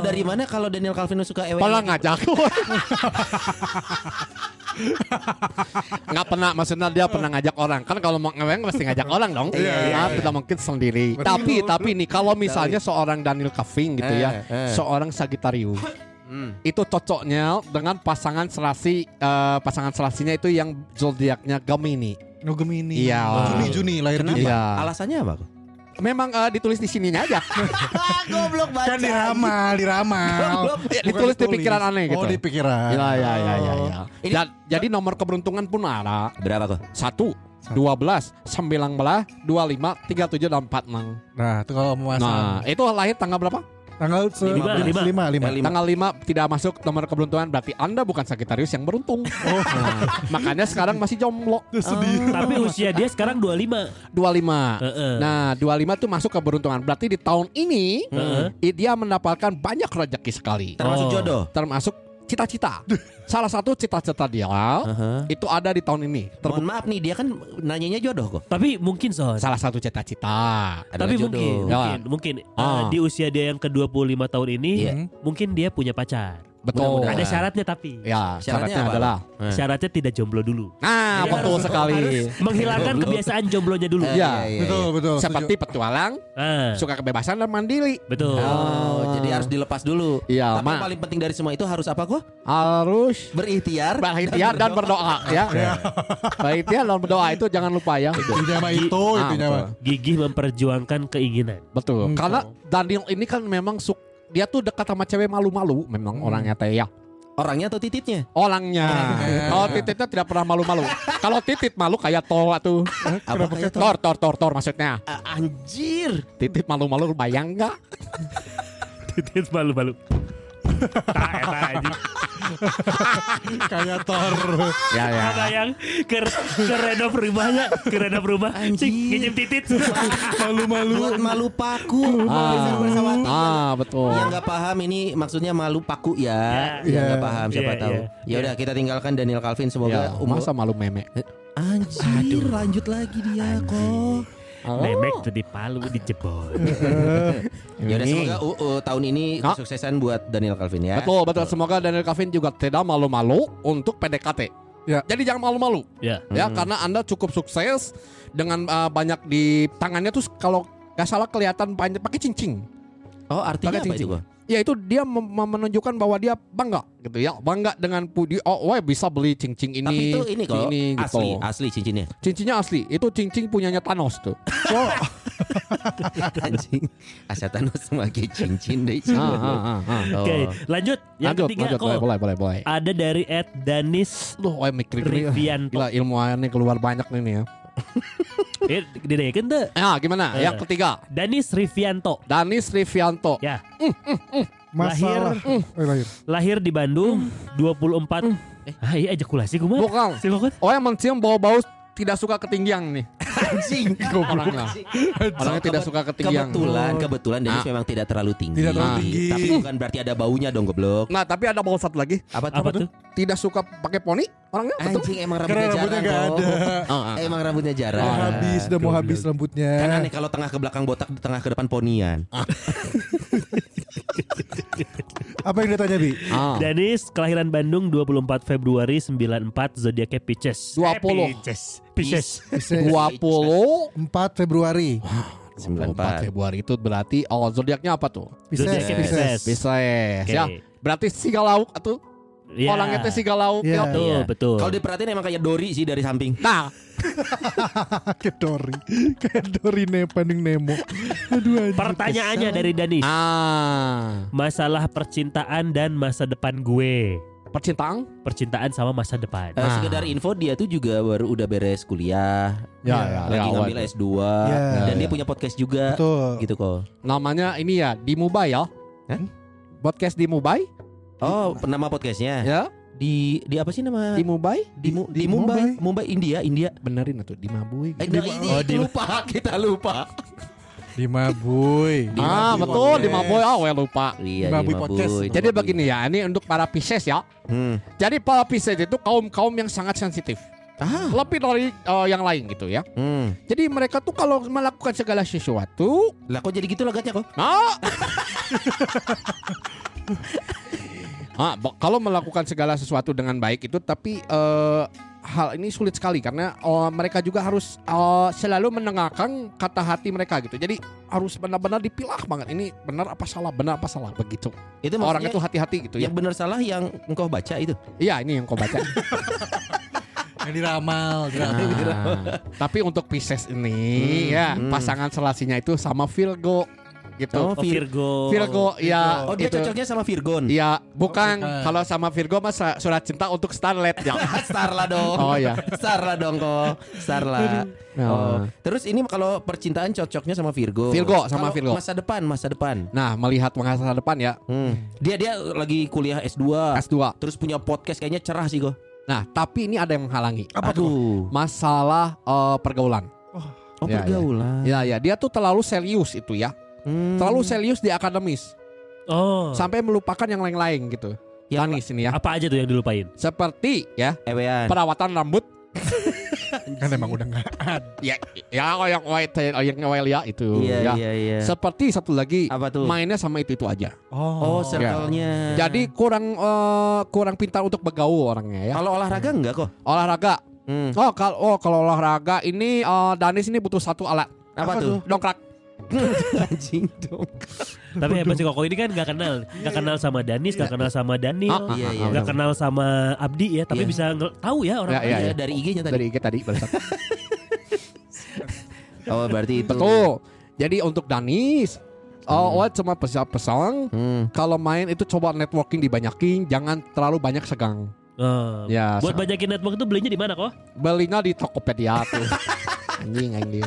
Tahu dari mana kalau Daniel Calvin suka ewe? Malah ngajak Nggak pernah Maksudnya dia pernah ngajak orang Kan kalau mau ngeweng Pasti ngajak orang dong Iya, iya, Nah, Tidak mungkin sendiri Tapi Tapi nih Kalau misalnya seorang Daniel Calvin gitu ya Eh, eh. Seorang Sagittarius Hmm. Itu cocoknya Dengan pasangan serasi eh, Pasangan serasinya itu Yang zodiaknya Gemini No Gemini. Iya. Juni Juni lahir Kenapa? Juni. Iya. Alasannya apa? Memang eh, ditulis di sininya aja <laughs> Goblok baca. Kan diramal, diramal. Ya, ditulis di pikiran aneh gitu Oh di pikiran. Ya ya ya ya, ya. Ini- Ja- Jadi nomor keberuntungan pun ada Berapa kok? Satu, dua belas, sembilan belas, dua lima, tiga tujuh dan empat enam. Nah itu kalau mau Nah, itu lahir tanggal berapa? Tanggal se- Lima, lima. lima, lima. Eh, lima. Tanggal lima tidak masuk nomor keberuntungan berarti anda bukan Sagittarius yang beruntung. <laughs> Nah, makanya sekarang masih jomblo. Tapi usia dia sekarang 25. Dua lima. Heeh. Nah, dua lima itu masuk keberuntungan. Berarti di tahun ini Heeh. i- dia mendapatkan banyak rezeki sekali. Termasuk Oh. jodoh. Termasuk cita-cita. Salah satu cita-cita dia Aha. itu ada di tahun ini. Terbu- Mohon maaf nih, dia kan nanyanya jodoh kok. Tapi mungkin Son. salah satu cita-cita. Adalah Tapi jodoh. mungkin, Ya. mungkin, mungkin eh, Ah. di usia dia yang ke 25 tahun ini, Iya. mungkin dia punya pacar. Betul. Mudah-mudahan. Ada syaratnya tapi. Ya, Syaratnya syaratnya apa? adalah Eh. Syaratnya tidak jomblo dulu. Nah, Jadi betul harus- sekali. harus menghilangkan Jomblo. kebiasaan jomblonya dulu. Eh, Iya. iya, iya, Betul iya. betul. Seperti petualang, Ah, suka kebebasan dan mandiri. betul. Oh, jadi harus dilepas dulu. Iya, Tapi Ma. yang paling penting dari semua itu harus apa kok? Harus Berikhtiar. berikhtiar dan berdoa ya. Berikhtiar dan berdoa itu jangan lupa ya. Intinya mah itu, Ah, intinya mah. betul. Gigih memperjuangkan keinginan. Betul. Hmm, Karena Daniel ini kan memang suk dia tuh dekat sama cewek malu-malu memang orangnya teh ya. Orangnya atau tititnya? Orangnya. Kalau tititnya tidak pernah malu-malu. <laughs> Kalau titit malu kayak Thor tuh. Apa kayak Thor, Thor, Thor, Thor maksudnya. Ah, anjir. Titit malu-malu bayang nggak? <laughs> Titit malu-malu. Tak eta anjing. <laughs> Kayak Thor. Ya ya. Ada yang ke ke renov rumahnya, ke renov rumah. Cik, nginjem titit. <laughs> Malu-malu. Buat malu paku. Ah, ah betul. Yang nggak paham ini maksudnya malu paku ya. Ya. Yang nggak Iya. paham siapa Iya, tahu. iya. Ya udah kita tinggalkan Daniel Calvin Ya, semoga umur masa malu meme. Anjir, lanjut lagi dia kok. Memek tuh di Palu dijebol. <laughs> Ya udah semoga uh, uh, tahun ini Ah. kesuksesan buat Daniel Calvin ya. Betul, betul. Semoga Daniel Calvin juga tidak malu-malu untuk PDKT. Ya. Jadi jangan malu-malu Ya. ya Hmm. karena Anda cukup sukses dengan uh, banyak di tangannya tuh kalau nggak salah kelihatan banyak pakai cincin. Oh, artinya Pakai apa itu ya itu dia menunjukkan bahwa dia bangga gitu ya bangga dengan pudi oh wah bisa beli cincin ini Tapi itu ini kok ini gitu. asli, asli cincinnya. cincinnya asli itu cincin punyanya Thanos tuh <laughs> Anjing. Asatan semakin cincin deh. ah, ah, ah, ah. Oh. Oke, lanjut. Yang lanjut ketiga lanjut kok boleh boleh boleh boleh ada dari Ed Danis Loh, wah mikir. Rivianto. Gila ilmuannya keluar banyak nih nih ya. <laughs> Eh, dideketin tuh. Ah, gimana? Eh. Yang ketiga, Danis Rivianto. Danis Rivianto. Ya, Masalah. Eh, lahir. lahir di Bandung 24 eh ah, iya ejakulasi gue mah. Bukan. Si. Oh yang mencium bau-bau tidak suka ketinggian nih. Anjing. Orangnya. Orangnya tidak suka ketinggian. Kebetulan, kebetulan Dennis Ah. memang tidak terlalu tinggi. Tidak terlalu tinggi. Tapi bukan berarti ada baunya dong goblok. Nah, tapi ada bau satu lagi. Apa tuh? Apa tuh? Tidak suka pakai poni orangnya. Anjing emang rambutnya rambutnya jarang kok. ada. <laughs> Ah, ah. Emang rambutnya jarang. habis, udah mau habis rambutnya. Kan aneh kalau tengah ke belakang botak, di tengah ke depan ponian. <laughs> <laughs> Apa yang dia tanya, Bi? Ah. Danis kelahiran Bandung 24 Februari 94 zodiaknya Pisces. 20. Eh, Pisces. Pisces. Bisa 20 4 Februari. 4 Februari itu berarti oh zodiaknya apa tuh? Pisces. Pisces. Pisces. Pisces ya. Berarti siga lauk atau Ya. orangnya teh siga lauk Iya. ya. Betul, Iya. betul. Kalau diperhatiin emang kayak Dori sih dari samping. Nah, <laughs> Kayak Dory. Kayak Dory ne Finding Nemo. Aduh anjir. Pertanyaannya dari Danis. ah, Masalah percintaan dan masa depan gue. percintaan? Percintaan sama masa depan. Eh, Ah. sekedar info dia tuh juga baru udah beres kuliah, Ya, Iya. lagi ya, ngambil waduh. S2 Ya. dan Ya, dia ya. punya podcast juga Betul. gitu kok. Namanya ini ya di Mubai ya. Hah? Podcast di Mubai Oh, nama podcastnya ya. di di apa sih nama? Di Mubai di, di di Mumbai, Mumbai. Mumbai India, India. benerin itu di Mabui. Eh, gitu. nah, ini oh, di- lupa, <laughs> kita lupa. Di Mabuy. Di ah, Mabui betul di Podcast. Mabui. Ah, well, lupa. Iya, Mabui di Podcast. Mabui. Jadi begini ya, ini untuk para Pisces ya. Hmm. Jadi para Pisces itu kaum-kaum yang sangat sensitif. Ah. Lebih dari eh, yang lain gitu ya. Hmm. Jadi mereka tuh kalau melakukan segala sesuatu, Lah kok jadi gitu logatnya kok? ah, <laughs> <laughs> ah bo- kalau melakukan segala sesuatu dengan baik itu, tapi eh, hal ini sulit sekali karena eh, mereka juga harus eh, selalu mendengarkan kata hati mereka gitu. Jadi harus benar-benar dipilah banget. Ini benar apa salah, benar apa salah begitu. Itu Orang itu hati-hati gitu ya. yang benar salah yang engkau baca itu. Iya ini yang kau baca. <laughs> Yang diramal. diramal. Nah, tapi untuk Pisces ini Hmm, ya hmm. pasangan selasinya itu sama Virgo gitu. Oh, Oh, Virgo. Virgo ya. Oh, dia itu. cocoknya sama Virgon. Iya, bukan. bukan. Kalau sama Virgo mas surat cinta untuk Starlet ya. <laughs> Star lah dong. Oh ya. Star lah dong kok. Star lah. Oh. Terus ini kalau percintaan cocoknya sama Virgo. Virgo, sama Kalau Virgo. Masa depan, masa depan. Nah, melihat masa depan ya. Hmm. Dia dia lagi kuliah S2. S2. Terus punya podcast kayaknya cerah sih kok. Nah, tapi ini ada yang menghalangi. Apa tuh? Aduh. Masalah eh, pergaulan. Oh, Ya, ya. pergaulan. Ya, ya, dia tuh terlalu serius itu ya. Hmm. Terlalu serius di akademis Oh. sampai melupakan yang lain-lain gitu. Ya, Danis ini ya. Apa aja tuh yang dilupain? Seperti ya, Ewean. perawatan rambut <laughs> Kan emang udah nggak ada. ya ya oh, yang white yang white ya itu Iya, ya. iya, iya. Seperti satu lagi Apa tuh? mainnya sama itu itu aja. Oh, circle-nya. Jadi kurang eh, kurang pintar untuk bergaul orangnya ya. kalau olahraga enggak kok? Olahraga. Hmm. Oh kalau oh kalau olahraga ini eh, Danis ini butuh satu alat. Apa, tuh? Dongkrak. Anjing dong. Tapi hebat sih Koko ini kan gak kenal, gak kenal sama Danis, gak kenal sama Daniel, Ah, ah, Iya, ah, iya. ah, gak kenal sama Abdi ya, tapi Iya. bisa tahu ya orang. Ya, Iya, dari IG-nya tadi. Dari IG tadi. <laughs> Oh, berarti itu. Betul. Jadi untuk Danis Oh, Oat cuma pesan-pesan Hmm. kalau main itu coba networking dibanyakin, jangan terlalu banyak segang. Oh. Ya, Buat banyakin network itu belinya di mana kok? belinya di Tokopedia tuh. <laughs> anjing anjir.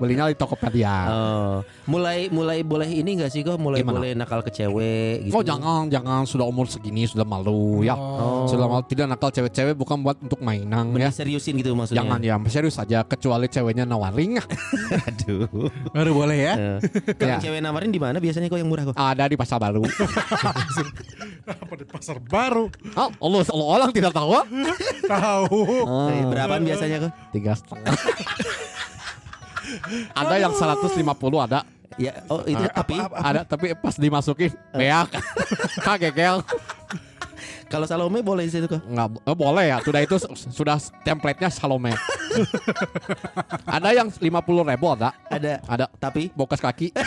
belinya di Tokopedia. Oh, mulai mulai boleh ini enggak sih kok mulai Gimana? boleh nakal ke cewek gitu. Oh jangan jangan sudah umur segini sudah malu ya. Oh. Sudah malu tidak nakal cewek-cewek bukan buat untuk mainan ya. Seriusin gitu maksudnya. Jangan ya serius saja kecuali ceweknya nawaring <laughs> Aduh. Baru boleh ya. Eh, Kalau Ya. cewek nawarin di mana biasanya kok yang murah kok? ada di pasar baru. Apa di pasar baru? oh, Allah, Allah orang tidak tahu. ah? Tahu. Eh, Berapaan biasanya kok? Tiga setengah. <laughs> ada yang 150 ada. Ya, oh itu tapi Ada tapi pas dimasukin beak. <laughs> Kagegel. Kalau Salome boleh di situ kok. Nggak eh, boleh ya. Sudah itu sudah template-nya Salome. <laughs> ada yang 50 ribu ada. Ada. Ada. Tapi Bokas kaki. <laughs>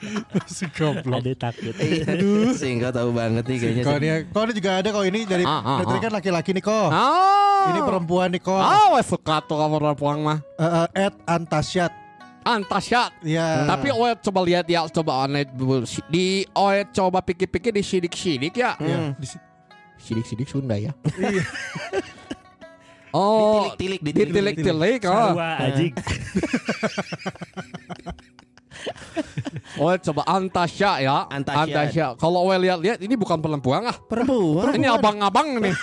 <laughs> Si goblok. Ada takut. Aduh, sehingga tahu banget nih kayaknya. Kalau ini, kalau ini juga ada kok ini dari Ah, ah, dari ah. kan laki-laki nih kok. Ah. Ini perempuan nih kok. Ah, wes suka tuh kamu perempuan mah. Eh, eh, Ed Antasyat. Antasyat. Ya. Tapi Oet coba lihat ya, coba onet di Oet coba pikir-pikir di sidik-sidik ya. ya, di si- Sidik-sidik Sunda ya. Iya. Oh, Ditilik-tilik, ditilik. ditilik-tilik. Oh, Sarua anjing. Oet coba Antasya ya. Antasyat. Kalau Oet lihat-lihat ini bukan perempuan ah. perempuan. Ini abang-abang nih.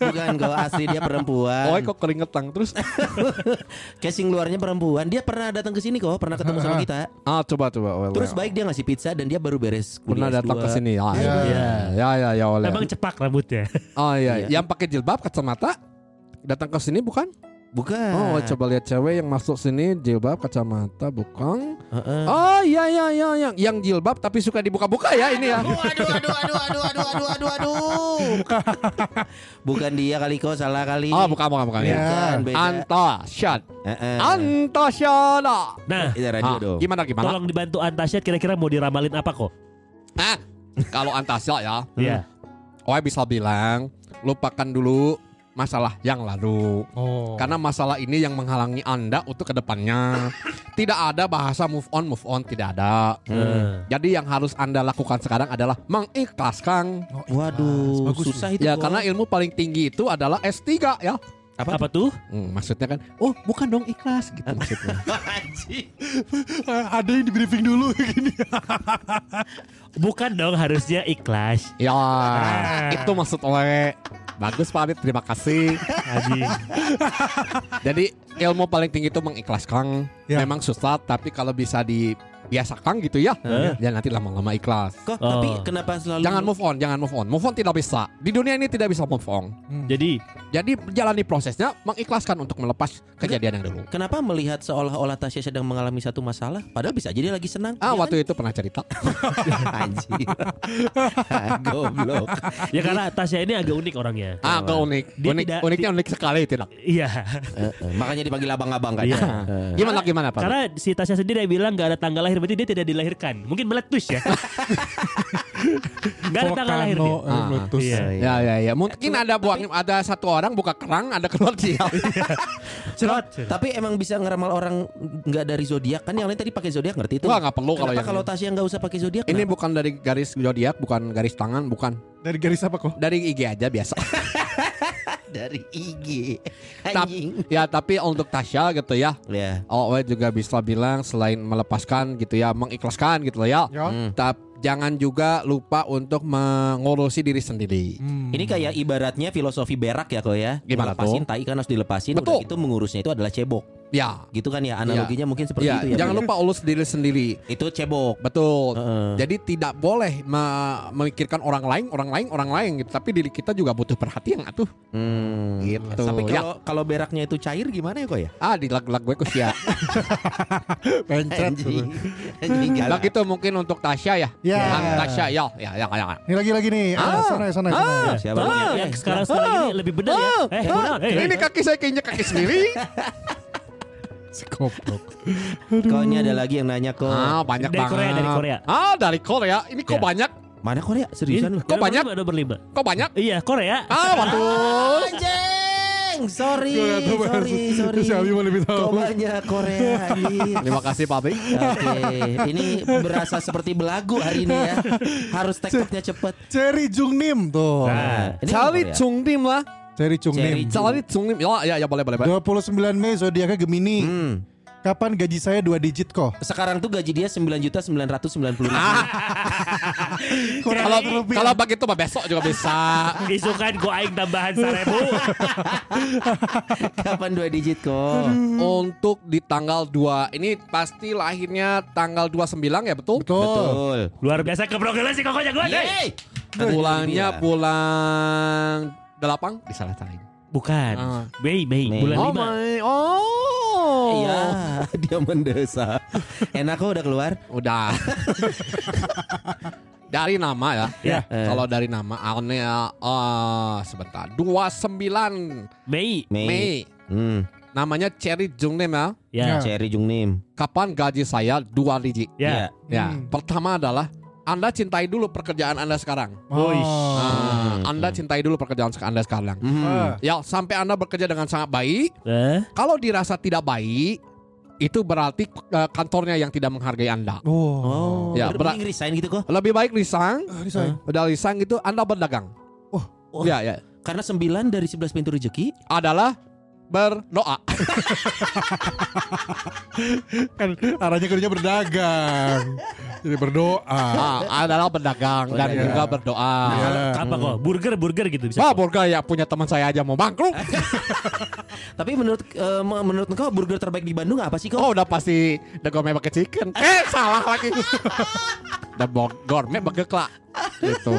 Bukan kok asli dia perempuan. Oet kok keringetan terus. Casing luarnya perempuan. Dia pernah datang ke sini kok, pernah ketemu sama kita. Ah, coba coba Oet. Terus baik dia ngasih pizza dan dia baru beres pernah kuliah datang S2. ke sini ya. Iya. Ya ya ya Oet. Emang cepak rambutnya. Oh iya, Iya. yang pakai jilbab kacamata datang ke sini bukan? Bukan. Oh, coba lihat cewek yang masuk sini jilbab, kacamata, bukan. Uh-uh. Oh, iya iya iya yang yang jilbab tapi suka dibuka-buka ya ini ya. Aduh aduh aduh aduh aduh aduh aduh aduh. bukan dia kali kok salah kali. Oh, bukan bukan bukan. ya Bukan, iya. shot Uh-uh. Antasyada. Nah, itu radio ah, Gimana gimana? Tolong dibantu Antasyad kira-kira mau diramalin apa kok? Ah, kalau Antasyad ya. Iya. Yeah. Oh, bisa bilang lupakan dulu masalah yang lalu. Oh. Karena masalah ini yang menghalangi Anda untuk ke depannya. <coughs> tidak ada bahasa move on, move on, tidak ada. Hmm. Jadi yang harus Anda lakukan sekarang adalah mengikhlaskan. Oh, Waduh, Bagus susah itu. Ya kok. karena ilmu paling tinggi itu adalah S3 ya. apa? Apa tuh? Hmm, maksudnya kan, oh bukan dong ikhlas gitu maksudnya. <laughs> Ada yang di briefing dulu <laughs> gini. <laughs> Bukan dong harusnya ikhlas. ya, itu maksud oleh Bagus Pak Adit, terima kasih. <laughs> Jadi ilmu paling tinggi itu mengikhlaskan. Ya. Memang susah, tapi kalau bisa dibiasakan gitu ya, Hah? ya nanti lama-lama ikhlas. Kok Oh. tapi kenapa selalu Jangan move on, jangan move on. Move on tidak bisa. Di dunia ini tidak bisa move on. Jadi Jadi jalani prosesnya mengikhlaskan untuk melepas kejadian yang dulu. Kenapa melihat seolah-olah Tasya sedang mengalami satu masalah Padahal bisa aja dia lagi senang Ah, Iya waktu itu pernah cerita. <laughs> kan? <laughs> Goblok ya karena Tasya ini agak unik orangnya. Ah, agak unik. Dia unik tidak- uniknya unik sekali tidak. Iya. Eh, eh, Makanya dipanggil abang-abang kan Iya. Eh. Gimana gimana Pak? Karena si Tasya sendiri bilang gak ada tanggal lahir berarti dia tidak dilahirkan. Mungkin meletus ya. <laughs> gak ada tanggal lahir dia. Eh, Ah. meletus. Iya. Ya ya ya. Mungkin ada buang ada satu orang buka kerang, ada keluar dia. <laughs> Cerot. Tapi emang bisa ngeramal orang nggak dari zodiak kan yang lain tadi pakai zodiak ngerti itu? Wah, nggak perlu kalau yang kalau. Tasya nggak usah pakai zodiak? Ini kenapa? bukan dari garis zodiak, bukan garis tangan, bukan. Dari garis apa kok? Dari IG aja biasa. <laughs> dari IG. Tap- Anjing. ya, tapi untuk Tasya gitu ya. Ya. Oh, juga bisa bilang selain melepaskan gitu ya, mengikhlaskan gitu ya. Ya. Hmm. Tap, jangan juga lupa untuk mengurusi diri sendiri. Hmm. Ini kayak ibaratnya filosofi berak ya kok ya. Gimana Lepasin tuh? tai kan harus dilepasin. Betul. Udah itu mengurusnya itu adalah cebok. Ya. Gitu kan ya analoginya mungkin seperti Ya, itu ya. jangan Bu? lupa urus diri sendiri. Itu cebok. Betul. Heeh. Jadi tidak boleh me- memikirkan orang lain, orang lain, orang lain gitu. Tapi diri kita juga butuh perhatian atuh. Hmm. Gitu. Tapi Ya. kalau kalau beraknya itu cair gimana ya kok ya? Ah, di lag-lag gue kus ya. <laughs> Pencet. Nah galak. gitu mungkin untuk Tasya ya. Ya. Ah, Tasya ya, ya, ya, ya. Ini lagi-lagi nih. Ah, Ah. sana, sana, sana. Ah. Siapa Tolong lagi? yang, yang sekarang sekarang ini lebih benar ya. Ah, Eh, ah. Eh, ini eh. kaki saya keinjek kaki sendiri. <laughs> Si goblok. <laughs> Kok ini ada lagi yang nanya kok. ah, banyak Dari banget. Korea, dari Korea. Ah, dari Korea. Ini kok Ya. banyak? Mana Korea? Seriusan lu? Kok banyak? lima, Nomor lima. Kok banyak? Iya, Korea. Ah, waduh. <laughs> Anjing, sorry, sorry, sorry. Si Abi lebih tahu. Kok banyak Korea. Terima kasih Pak Bi. Oke, ini berasa seperti belagu hari ini ya. Harus <laughs> tektoknya cepet. Cherry Jungnim tuh. Nah, ini Cari Korea. Chungdim lah. Cherry Cherry Jungnim. Cari Chungdim. Ya, ya, ya boleh, boleh, boleh. 29 Mei zodiaknya Gemini. Hmm. Kapan gaji saya dua digit kok? Sekarang tuh gaji dia 9 juta 990 ribu. <laughs> Kalau kalau begitu mah besok juga bisa. Isukan gue aing tambahan seribu. <laughs> Kapan dua digit kok? Untuk di tanggal 2 Ini pasti lahirnya tanggal 29 ya betul? Betul. Betul. Luar biasa keprogelan sih kokonya gue. Yeay. Bulannya Iya. bulan 8 Disalah-salahin Bukan. Ah. Mei, Mei, Mei. bulan Oh lima. my Oh. Iya, <laughs> dia mendesak. Enak kok udah keluar. Udah. <laughs> dari nama ya. Ya. Kalau dari nama awalnya eh sebentar. 29 Mei. Mei. Mei. Hmm. Namanya Cherry Jungnim ya. Ya. Cherry Jungnim. Kapan gaji saya dua digit? Ya. Ya. Hmm. Pertama adalah Anda cintai dulu pekerjaan Anda sekarang. Oh. Nah, anda cintai dulu pekerjaan Anda sekarang. Hmm. Ah. Ya, sampai Anda bekerja dengan sangat baik. Eh? Kalau dirasa tidak baik, itu berarti eh, kantornya yang tidak menghargai Anda. Oh. Oh, Ya, mending resign gitu kok. Lebih baik resign. Ah, resign. Udah resign gitu Anda berdagang. Oh. Oh. Ya, ya. Karena 9 dari 11 pintu rezeki. Adalah berdoa. <laughs> Kan arahnya kerja berdagang. Jadi berdoa. Ah, adalah berdagang dan Berdagang. juga berdoa. Iya. Apa kok? Burger burger gitu bisa. Wah, kok. burger ya punya teman saya aja mau bangkrut. <laughs> Tapi menurut eh, menurut engkau burger terbaik di Bandung apa sih kok? Oh, udah pasti The Gourmet Burger Chicken. Eh, salah lagi. <laughs> The Gourmet Burger Kelak. Gitu.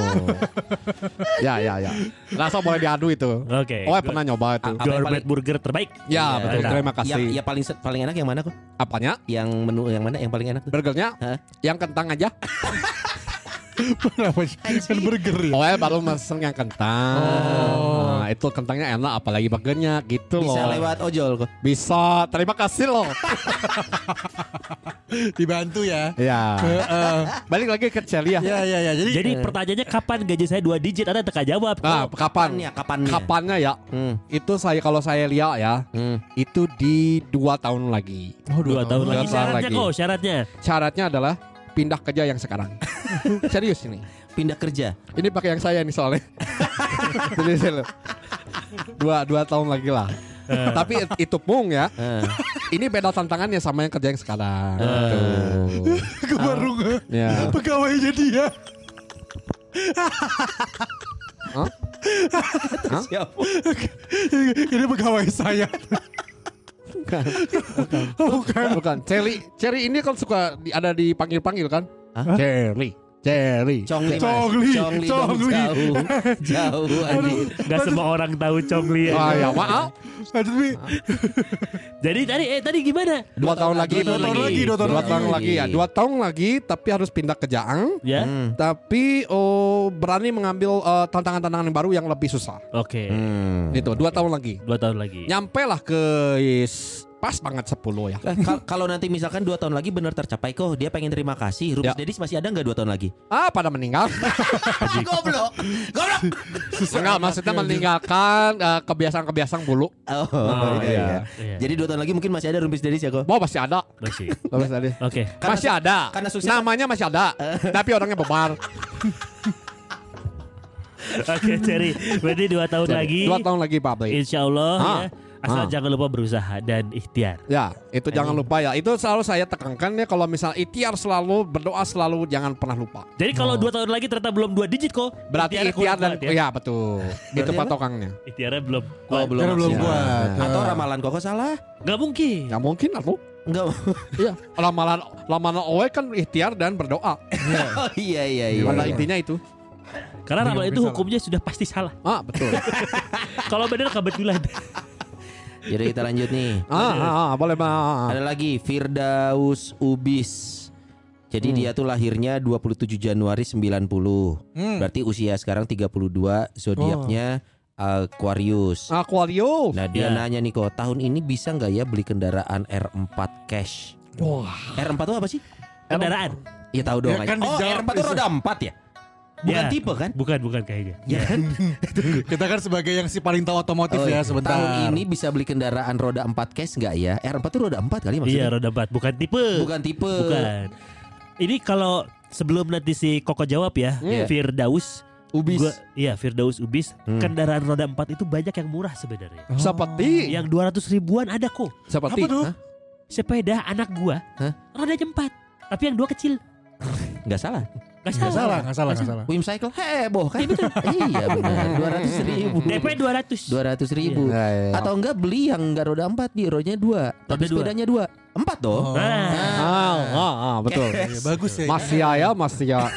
ya, ya, ya. Rasa boleh diadu itu. Oke. Oh, pernah nyoba itu. Yang Gourmet paling- burger terbaik. Ya, Iya, betul. enak. Terima Ya, kasih. ya paling set- paling enak yang mana kok? Apanya? Yang menu yang mana yang paling enak tuh? Burgernya? Hah? Yang kentang aja. <laughs> Kenapa sih? Kan burger ya. Oh, ya baru mesen yang kentang. Nah, itu kentangnya enak apalagi burgernya gitu Bisa loh. lewat ojol kok. Bisa. Terima kasih loh. <laughs> Dibantu ya. ya. Heeh. Balik lagi ke Celia. Ya ya ya. Jadi, Jadi pertanyaannya kapan gaji saya dua digit? Anda teka jawab. Nah, Oh, kapan? Kapannya? Kapannya? Kapannya ya? Hmm. Itu saya kalau saya lihat ya, Hmm. itu di dua tahun lagi. oh, dua tahun Dua lagi. tahun Syaratnya lagi. kok syaratnya. Syaratnya adalah pindah kerja yang sekarang. <laughs> Serius ini. Pindah kerja. Ini pakai yang saya nih soalnya. <laughs> Jadi dua dua tahun lagi lah. Tapi it- itu pun ya. Eh. Ini beda tantangannya sama yang kerja yang sekarang. <laughs> Ke nge- Ya. pegawainya dia. Hah? Hah? Siapa? Ini pegawai saya. Bukan. Oh, bukan. Bukan. Cherry, Cherry ini kan suka di- ada dipanggil-panggil kan? Hah? Cherry, Cherry. Congli, Mas. Congli, Congli, Congli. jauh, jauh anjir. Gak semua orang tahu Chongli. Ah ya maaf. Mi. Jadi tadi eh tadi gimana? Dua tahun lagi. Dua tahun lagi, dua tahun Dua tahun lagi ya. Dua tahun lagi tapi harus pindah kerjaan. Ya. Hmm. Tapi oh, berani mengambil eh, tantangan-tantangan yang baru yang lebih susah. Oke. Hmm. Itu dua tahun lagi. Dua tahun lagi. Nyampe lah ke is, pas banget 10 ya. Kal- Kalau nanti misalkan dua tahun lagi benar tercapai kok dia pengen terima kasih Rubis Ya. Dedis masih ada nggak dua tahun lagi? Ah pada meninggal. <laughs> Goblok, goblok. Enggak maksudnya meninggalkan eh, kebiasaan-kebiasaan dulu. Oh, Oh, iya, iya. iya. Iya. Jadi dua tahun lagi mungkin masih ada Rubis Dedis ya kok? Mau masih ada. Masih. <laughs> Masih ada. Oke. Karena masih ada. karena sukses- Namanya masih ada. <laughs> tapi orangnya bebar. Oke, Cherry. Berarti dua tahun lagi. Dua tahun lagi Pak. Insya Allah Ah. ya. Asal Ah. jangan lupa berusaha dan ikhtiar. Ya, itu jangan lupa ya. Itu selalu saya tekankan ya kalau misal ikhtiar selalu berdoa selalu jangan pernah lupa. Jadi kalau dua tahun lagi ternyata belum dua digit kok. Berarti ikhtiarnya ikhtiar dan kuat ya, betul. <laughs> itu patokannya. Ikhtiarnya belum. Oh, belum. Karena belum maksimal. kuat. Atau ramalan kok salah? Gak mungkin. Nggak mungkin aku. Enggak. <laughs> Iya, ramalan ramalan owe kan ikhtiar dan berdoa. <laughs> oh iya iya iya. Pada iya. intinya itu. Karena ramalan itu hukumnya sudah pasti salah. Ah, betul. Kalau benar kebetulan. Jadi kita lanjut nih. ah, ah, ah, boleh, Bang. Ada lagi Firdaus Ubis. Jadi dia tuh lahirnya 27 Januari 90. Hmm. Berarti usia sekarang 32, zodiaknya Aquarius. Aquarius. Nah dia Ya. nanya nih kok tahun ini bisa nggak ya beli kendaraan R4 cash? Wah. R4 itu apa sih? Kendaraan. Iya tahu dong. Ya kan oh dijawab R4 itu roda 4 ya? Bukan Ya. tipe kan? Bukan, bukan kayaknya. Ya kan? <laughs> Kita kan sebagai yang si paling tahu otomotif Oh, ya iya. sebentar. Tahun ini bisa beli kendaraan roda 4 cash nggak ya? R4 itu roda 4 kali maksudnya? Iya, roda empat. Bukan tipe. Bukan tipe. Bukan. Ini kalau sebelum nanti si Koko jawab ya, Iya. Firdaus. Ubis. Gua, iya, Firdaus Ubis. Hmm. Kendaraan roda empat itu banyak yang murah sebenarnya. Oh. Seperti Yang 200 ribuan ada kok. seperti Apa tuh? Hah? Sepeda anak gua, Hah? roda empat. Tapi yang dua kecil. Nggak salah. Gak Nggak salah. salah, nggak salah, nggak salah. Wim Cycle heboh kan? iya benar. Dua ratus ribu. DP 200. Dua ratus ribu. Iya, iya, iya. Atau enggak beli yang enggak roda empat, di rodanya dua, tapi sepedanya dua, empat dong. Oh. Nah, Ah, ah, ah, betul. <laughs> Iya, bagus ya. Mas ya ya, Mas ya. <laughs>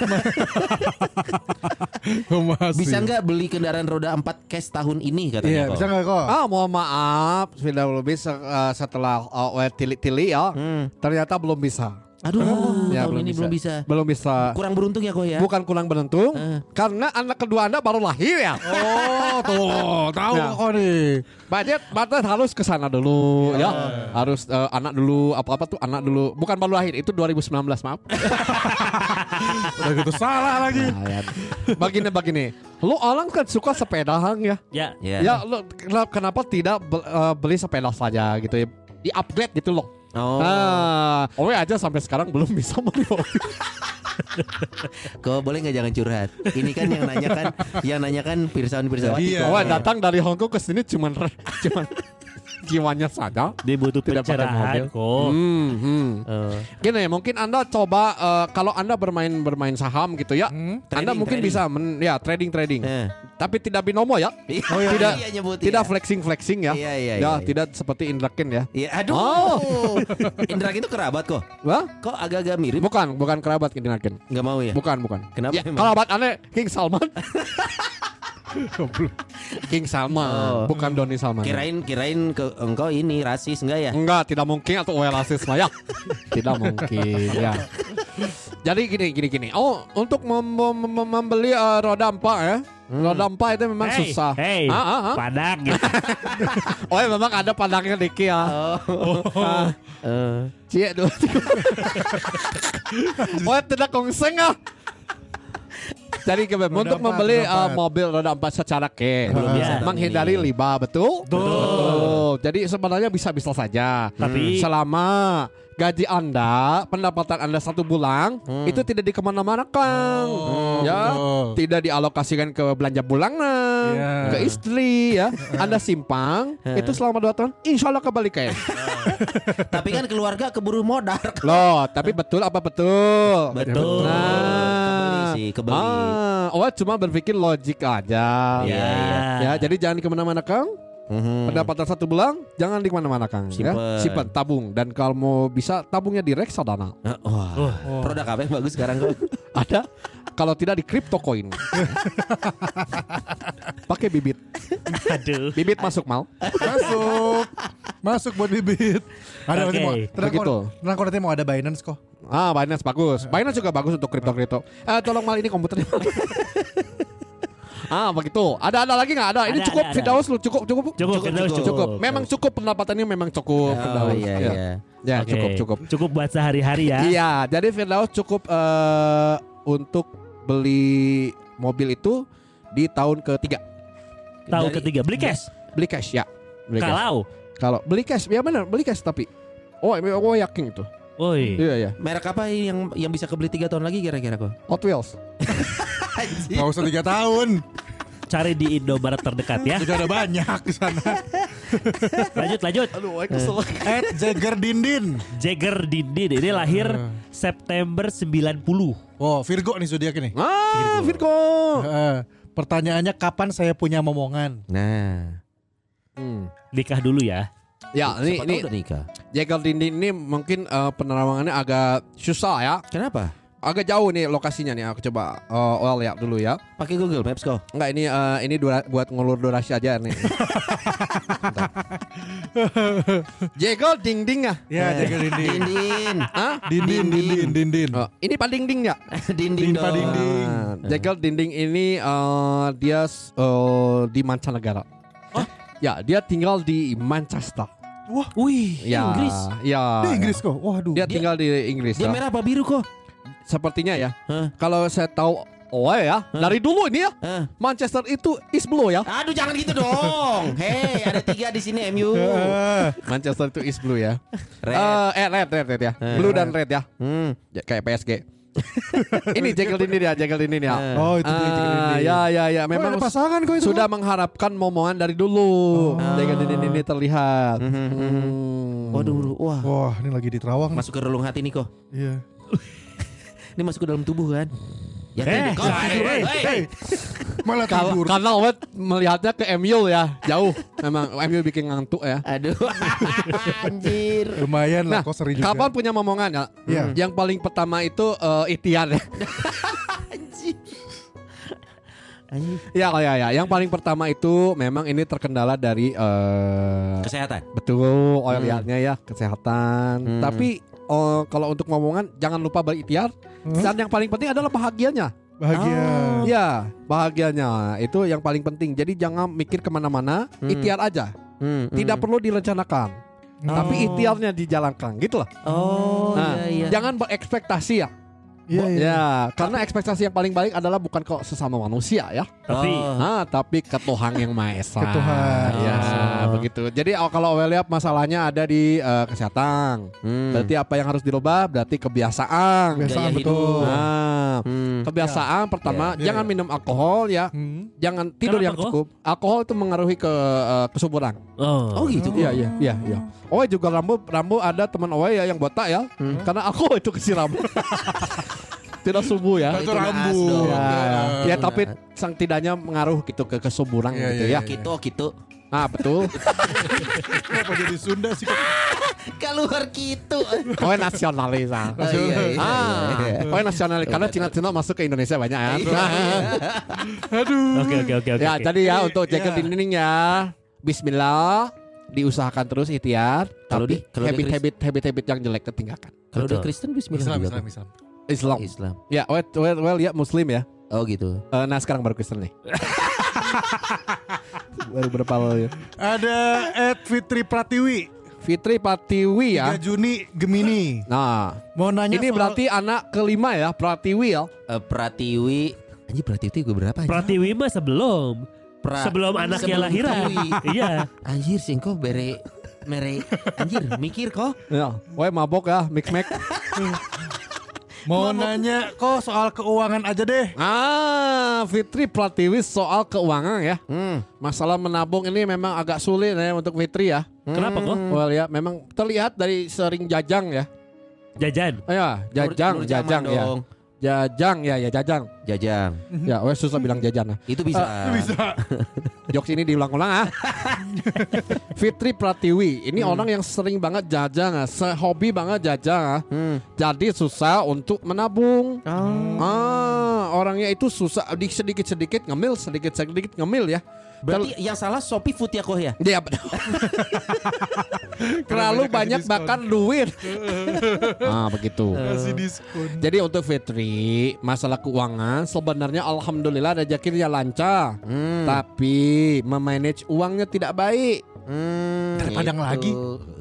Masih. Bisa enggak beli kendaraan roda empat cash tahun ini Iya, katanya kok? bisa nggak kok? Ah, mohon maaf, sudah lebih eh, setelah uh, tili-tili ya, Hmm. ternyata belum bisa. Aduh, Ya, tahun belum ini bisa. belum bisa. Belum bisa. Kurang beruntung ya kok ya. Bukan kurang beruntung, Eh. karena anak kedua Anda baru lahir ya. <laughs> Oh, tuh, tahu Ya. kok nih. Budget, budget harus ke sana dulu ya. Harus eh, anak dulu apa-apa tuh anak dulu. Bukan baru lahir, itu 2019, maaf. <laughs> Udah gitu salah lagi. Nah, ya. Begini begini. Lu orang kan suka sepeda Hang, ya. ya. Ya. Ya, lu kenapa- kenapa tidak eh, beli sepeda saja gitu ya? Di upgrade gitu loh. Oh, Nah, Owe aja sampai sekarang belum bisa beli mobil. kok boleh nggak jangan curhat? Ini kan yang nanya kan, yang nanya kan pirsawan pirsawati. Iya. Owe datang dari Hongkong ke sini cuman cuman jiwanya saja. Dia butuh Tidak pakai mobil. kok. Hmm, hmm. Oh. Gini, mungkin Anda coba eh, kalau Anda bermain bermain saham gitu ya. Hmm? Anda Trading, mungkin trading. bisa men, ya trading trading. Eh. Tapi tidak binomo ya. Oh, iya. <laughs> Tidak- iya, nyebut, Tidak iya. flexing flexing ya. Iya, iya, ya, iya, tidak seperti Indra Ken ya. Iya, aduh. Oh. <laughs> Indra itu kerabat kok. Wah? Kok agak-agak mirip? Bukan, bukan kerabat Indra Ken. Nggak mau ya? Bukan, bukan. Kenapa Ya, kerabat aneh King Salman. <laughs> King Salman, Oh. bukan Doni Salman. Kirain kirain ke engkau ini rasis enggak ya? Enggak, tidak mungkin atau well rasis lah ya. tidak mungkin ya. Jadi gini gini gini. Oh, untuk mem- mem- mem- membeli eh, roda empat ya. Roda empat itu memang Hey, susah. Hey, Ah, ah, ah. padak gitu. <laughs> Oh, ya, memang ada pandangnya dikit ya. Oh. Eh, Cie dua tiga. <laughs> Oh, tidak kongseng ah. Jadi ke- untuk membeli uh, mobil roda empat secara cash, bisa. menghindari liba, betul? Betul. Jadi sebenarnya bisa-bisa saja. Tapi- selama gaji Anda, pendapatan Anda satu bulan itu tidak dikemana-manakan, ya, betul. tidak dialokasikan ke belanja bulanan, Iya. ke istri, ya. <laughs> Anda simpang itu selama dua tahun, insya Allah kembali cash. <laughs> tapi kan keluarga keburu modal. <laughs> Loh, tapi betul apa betul? Betul. Kebeli sih, kebeli. Ah, oh cuma berpikir logik aja. Iya, iya. Ya, jadi jangan ke mana-mana Kang. Mhm. Pendapatan satu bulan, jangan di ke mana-mana Kang. Ya. Simpen. Simpan, tabung. Dan kalau mau bisa tabungnya di reksadana. Eh, Wah, produk apa yang bagus sekarang kok? <laughs> Ada. Kalau tidak di crypto coin. <laughs> Pakai bibit. Aduh. Bibit masuk mal. Masuk. Masuk buat bibit. Ada nanti Oke. mau. Tenang Begitu. kok. Tenang kok nanti mau ada Binance kok. Ah, Binance bagus. Binance juga bagus untuk crypto-crypto. Eh, tolong mal ini komputernya. <laughs> ah, begitu. Ada ada lagi nggak? Ada. Ini Ada, cukup. ada. Firdaus lu cukup cukup. Cukup, Firdaus cukup. Cukup. Memang cukup pendapatannya memang cukup. Oh Firdaus. iya Ya. iya. Ya, Oke. cukup cukup. Cukup buat sehari-hari ya. Iya, jadi Firdaus cukup eh, untuk beli mobil itu di tahun ketiga. Tahun Dari- ketiga beli cash. Beli cash ya. Beli cash. Kalau, Kalau beli cash, ya benar, beli cash tapi. Oh, oh yakin itu. woi, Iya ya. Merek apa yang yang bisa kebeli tiga tahun lagi kira-kira kok? Hot Wheels. <laughs> Gak usah tiga tahun. cari di Indomaret terdekat ya. Sudah ada banyak di sana. Lanjut, lanjut. Aduh, kesel. Ed Jagger Dindin. Jagger Dindin ini lahir September 90. Oh, Virgo nih zodiak ini. Ah, Virgo. Heeh. pertanyaannya kapan saya punya momongan? Nah, Hmm. Nikah dulu ya. Ya, ini siapa ini nikah. Jagal Dinding ini mungkin eh, penerawangannya agak susah ya. Kenapa? Agak jauh nih lokasinya nih. Aku coba eh, oil ya dulu ya. Pakai Google Maps kok. Enggak ini eh, ini dura- buat ngulur durasi aja nih. <laughs> Jagal Dinding ya. Ya, Jagger Dindin. Dindin. Hah? Dindin, Dindin, Dindin. Oh, ini Pak Dinding ya. <laughs> Dinding Dinding, Pak dong. Dinding. Ah, Jagal Dinding ini eh, dia eh, di mancanegara. Ya, dia tinggal di Manchester. Wah, Wih, Ya, Inggris. Ya. di Inggris kok. Waduh. Dia tinggal di Inggris. Dia ya. merah apa biru kok? Sepertinya ya. Hah? Kalau saya tahu Oh ya, dari dulu ini ya? Manchester itu East Blue ya. Aduh jangan gitu dong. <laughs> Hei, ada tiga di sini MU. Eh, Manchester itu East Blue ya. <laughs> Red. Eh, eh red, red, red ya. Eh, Blue dan red ya. Hmm. Ya, kayak PSG. <laughs> ini Jekyll ini dia, Jekyll ini ya. Oh, itu Dindin. ya ya ya Oh, memang ada pasangan kok itu. sudah mengharapkan momongan dari dulu. Oh. Jekyll ini, ini terlihat. Mhm, mhm. Hmm. Waduh, wah. Wah, ini lagi di Terawang. Masuk ke relung hati nih kok. Iya. Ini masuk ke dalam tubuh kan? Ya Eh. Kau tidur. eh, Hei. Malah tidur. karena Owet melihatnya ke MU ya, jauh. Memang MU bikin ngantuk ya. Aduh. <laughs> Anjir. Lumayan lah Nah, kok seri juga. kapan punya momongan ya? Iya. Yang paling pertama itu eh, ikhtiar ya. Anjir. Anjir. <laughs> Ya, ya, ya. Yang paling pertama itu memang ini terkendala dari eh Kesehatan. betul oil Hmm. ya kesehatan. Hmm. Tapi eh, kalau untuk momongan jangan lupa berikhtiar. Hmm? Dan yang paling penting adalah bahagianya. Bahagia. Oh. Ya, bahagianya itu yang paling penting. Jadi jangan mikir ke mana-mana, Hmm. ikhtiar aja. Hmm, Tidak hmm. perlu direncanakan, tapi Oh. ikhtiarnya dijalankan, gitu lah. Oh, Nah, iya iya. Jangan berekspektasi ya. Iya, iya. Ya, karena ekspektasi yang paling baik adalah bukan kok sesama manusia ya. Tapi Oh. Ah, tapi ke Tuhan yang Maha Esa. Ke Tuhan. Ya, Oh. begitu. Jadi oh, kalau Awelia masalahnya ada di eh, kesehatan. Hmm. Berarti apa yang harus dirubah? Berarti kebiasaan. Kebiasaan Gaya betul. hidup. Nah, Hmm. kebiasaan pertama Ya, jangan ya. minum alkohol ya. Hmm. Jangan tidur Kenapa yang kok? cukup. Alkohol itu mengaruhi ke eh, kesuburan. oh, Oh gitu. Iya, iya, iya, iya. Owe juga rambu rambu ada teman Owe ya yang botak ya. Hmm. Karena alkohol itu kesiram. <laughs> Tidak subuh ya. Itu dong. Ya, Ya. ya tapi sang tidaknya mengaruh gitu ke kesuburan Iya, gitu iya, ya. iya. Gitu gitu. Nah, betul. <laughs> Kenapa jadi Sunda sih? kok? Keluar gitu. Owe nasionalis ah. Oh, iya, iya, Ah, iya. Owe nasionalis karena Cina-Cina masuk ke Indonesia banyak ya. Aduh. Oke oke oke oke. ya, jadi ya untuk jaga Ya. dinding ya. Bismillah diusahakan terus ikhtiar Kalau tapi di- kalau di habit habit habit habit yang jelek tertinggalkan. Kalau udah. Kristen Bismillah Islam, juga. Islam, kan? Islam. Islam. Islam. Ya, well, well, well ya Muslim ya. Oh gitu. Eh, nah sekarang baru Kristen nih. <laughs> baru berapa lo ya? Ada Ed Fitri Pratiwi. Fitri Patiwi 3 ya. Juni Gemini. Nah, Mau nanya ini soal- berarti anak kelima ya, Pratiwi ya. Eh, Pratiwi. Anjir Pratiwi gue berapa anjir? Pratiwi mah sebelum Pra- sebelum anaknya sebelum lahiran. <laughs> Iya. Anjir singko bere mere anjir mikir kok. Ya, woy mabok ya, mix mix. <laughs> Mau nanya kok soal keuangan aja deh. ah, Fitri Pratiwi soal keuangan ya. Hmm. Masalah menabung ini memang agak sulit ya untuk Fitri ya. Kenapa kok? Well ya, memang terlihat dari sering jajang ya. Jajan. Oh ya, jajang, Nur- Jaman jajang ya. dong. Jajang ya, ya jajang. Jajang. <laughs> Ya, wes susah bilang jajan nah. Itu bisa. Bisa. <laughs> Jokes ini diulang-ulang ah. <laughs> Fitri Pratiwi, ini orang yang sering banget jajang ah, sehobi banget jajang ah. Hmm. Jadi susah untuk menabung. Oh. Ah, orangnya itu susah di sedikit-sedikit ngemil, sedikit-sedikit ngemil ya. Berarti yang salah Shopee Food ya kok ya? Dia betul. <laughs> Terlalu banyak bakar duit. <laughs> ah, begitu. Kasih diskon. Jadi untuk Fitri, masalah keuangan sebenarnya alhamdulillah rezekinya lancar. Hmm. Tapi memanage uangnya tidak baik. Hmm, Dari Padang itu. lagi.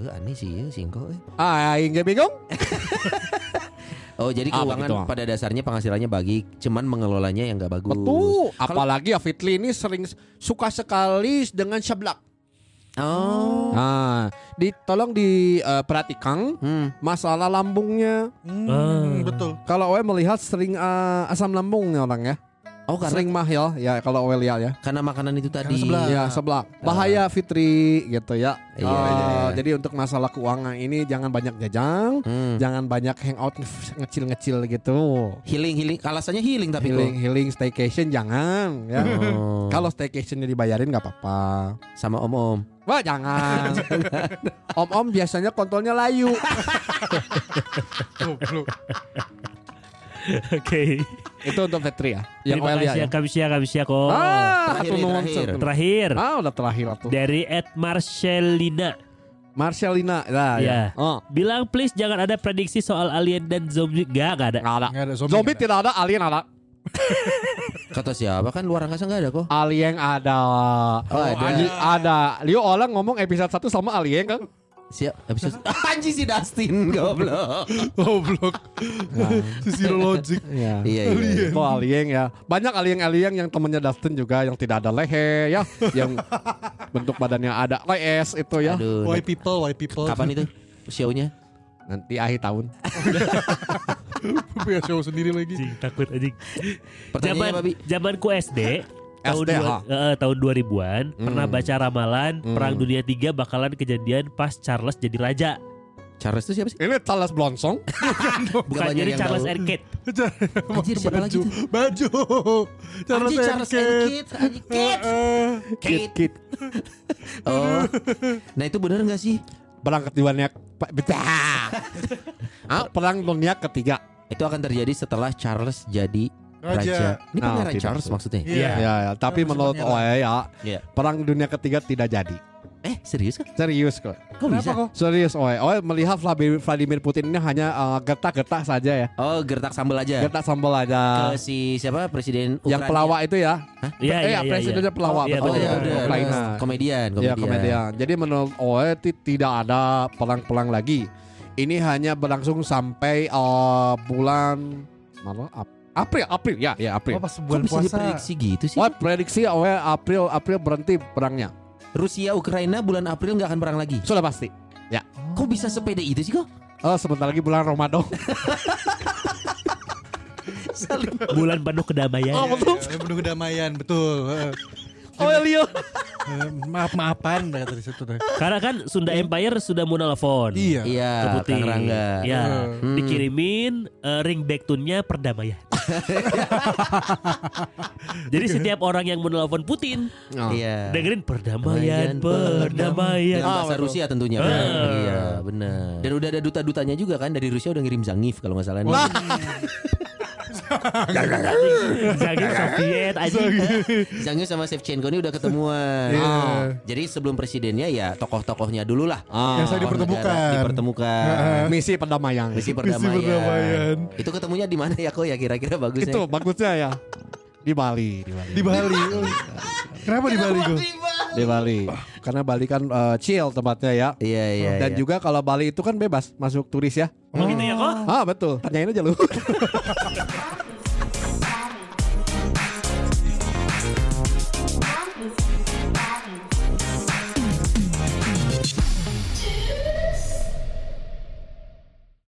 Eh, aneh sih ya singko. eh. Ah, enggak bingung? <laughs> Oh jadi Ah, keuangan begitu. pada dasarnya penghasilannya bagi, cuman mengelolanya yang nggak bagus. Betul. Apalagi ya Fitri ini sering suka sekali dengan seblak. Oh. Nah, di tolong diperhatikan Hmm. masalah lambungnya. Hmm, Ah. betul. Kalau Owe melihat sering eh, asam lambungnya orang ya. Oh karena Sering mahal ya kalau Owe lihat ya. karena makanan itu tadi. sebelah. Ya sebelah. Bahaya Fitri gitu ya. Iya, iya, iya. Jadi untuk masalah keuangan ini jangan banyak jajang, Hmm. jangan banyak hangout ngecil-ngecil gitu. Healing healing. Alasannya healing tapi Healing healing staycation jangan ya. Oh. Kalau staycationnya dibayarin nggak apa-apa. sama om om. Wah jangan. <laughs> Om-om biasanya kontolnya layu. <laughs> <laughs> Oke. Itu untuk Fitri ya. Yang Terima kasih ya. kami siap kami siap kok. Ah, Terakhir terakhir. Terakhir Ah, udah terakhir tuh. dari Ed Marcelina. Marcelina, lah Ya. ya. Oh, Bilang please jangan ada prediksi soal alien dan zombie. Gak, gak ada. nggak ada. Nggak ada zombie, Zombie nggak ada. tidak ada, alien ada. <laughs> Kata siapa kan luar angkasa nggak ada kok. Alien ada. Oh, ada. Ali- ada. Leo orang ngomong episode 1 sama alien kan? Siap. Episode <laughs> anjing si Dustin <laughs> goblok. Goblok. Zero logic. Iya. Iya iya. Itu alien ya. Banyak alien-alien yang temannya Dustin juga yang tidak ada leher ya, yang bentuk badannya ada les itu ya. Aduh. White people, white people. Kapan itu show-nya? Nanti akhir tahun. <laughs> Punya show sendiri lagi. Takut anjing. Pertanyaannya Zaman zamanku SD tahun SD, dua, eh, tahun 2000-an pernah Hmm. baca ramalan Hmm. Perang Dunia 3 bakalan kejadian pas Charles jadi raja. Charles itu siapa sih? Ini Charles Blonsong. <laughs> Bukan jadi Charles Kate. Anjir siapa lagi tuh? Baju. Anjir Charles and Kate. Anjir <laughs> Kate. Kit Kit. <laughs> Oh. Nah itu benar nggak sih? Perang dunia ah, perang dunia ketiga. Itu akan terjadi setelah Charles jadi raja. Raja. Ini Nah, pangeran tidak. Charles maksudnya? Iya. Ya, ya, tapi Kan menurut OE ya, Iya. perang dunia ketiga tidak jadi. Eh serius kan? Serius kok. Kok bisa? Kok? Serius OE. OE melihat Vladimir, Putin ini hanya eh, getah-getah saja ya. Oh gertak sambal aja. Getah sambal aja. Ke si siapa presiden Yang Ukraina. pelawak itu ya. Iya, eh, iya, iya. presidennya iya. pelawak, Iya, betul. Oh betul. ya. Ukraina. Komedian, Iya komedian. komedian. Jadi menurut OE ti- tidak ada perang-perang lagi. Ini hanya berlangsung sampai eh, bulan mana? Ap- April, April ya, ya April. Oh pas Kok bulan bisa puasa. diprediksi gitu sih? Oh, prediksi OE April April berhenti perangnya. Rusia Ukraina bulan April nggak akan perang lagi. Sudah pasti. Ya. Kok bisa sepede itu sih kok? Oh, sebentar lagi bulan Ramadan. <laughs> Saling. Bulan penuh kedamaian. Oh, betul. Ya, penuh kedamaian betul. <laughs> Oh, Leo. Eh, Maaf-maafan dah kata di situ. Karena kan Sunda Empire sudah mau nelfon. Iya. ke Iya, Putin. Kang Rangga. Ya, Hmm. dikirimin eh, ring back tune-nya perdamaian. Jadi setiap orang yang menelpon Putin Oh. Iya. dengerin perdamaian, perdamaian. Dengan bahasa Rusia tentunya. Ah. kan? Iya, benar. Dan udah ada duta-dutanya juga kan dari Rusia udah ngirim Zangief kalau nggak salah nih. <laughs> Zagin Soviet aja. Zangief sama Shevchenko ini udah ketemuan. Oh. Jadi sebelum presidennya ya tokoh-tokohnya dulu lah. Ah. Yang saya dipertemukan. negara Dipertemukan. Misi perdamaian. Misi Misi perdamaian. Itu ketemunya di mana ya kok ya kira-kira bagusnya? Itu bagusnya ya. Di Bali, di Bali. Di Bali. Oh. Kenapa di Bali kok? Di Bali. Karena Bali kan eh, chill tempatnya ya. Iya iya. Dan iya. juga kalau Bali itu kan bebas masuk turis ya. Oh gitu ya kok? Ah betul. Tanyain aja lu. <laughs>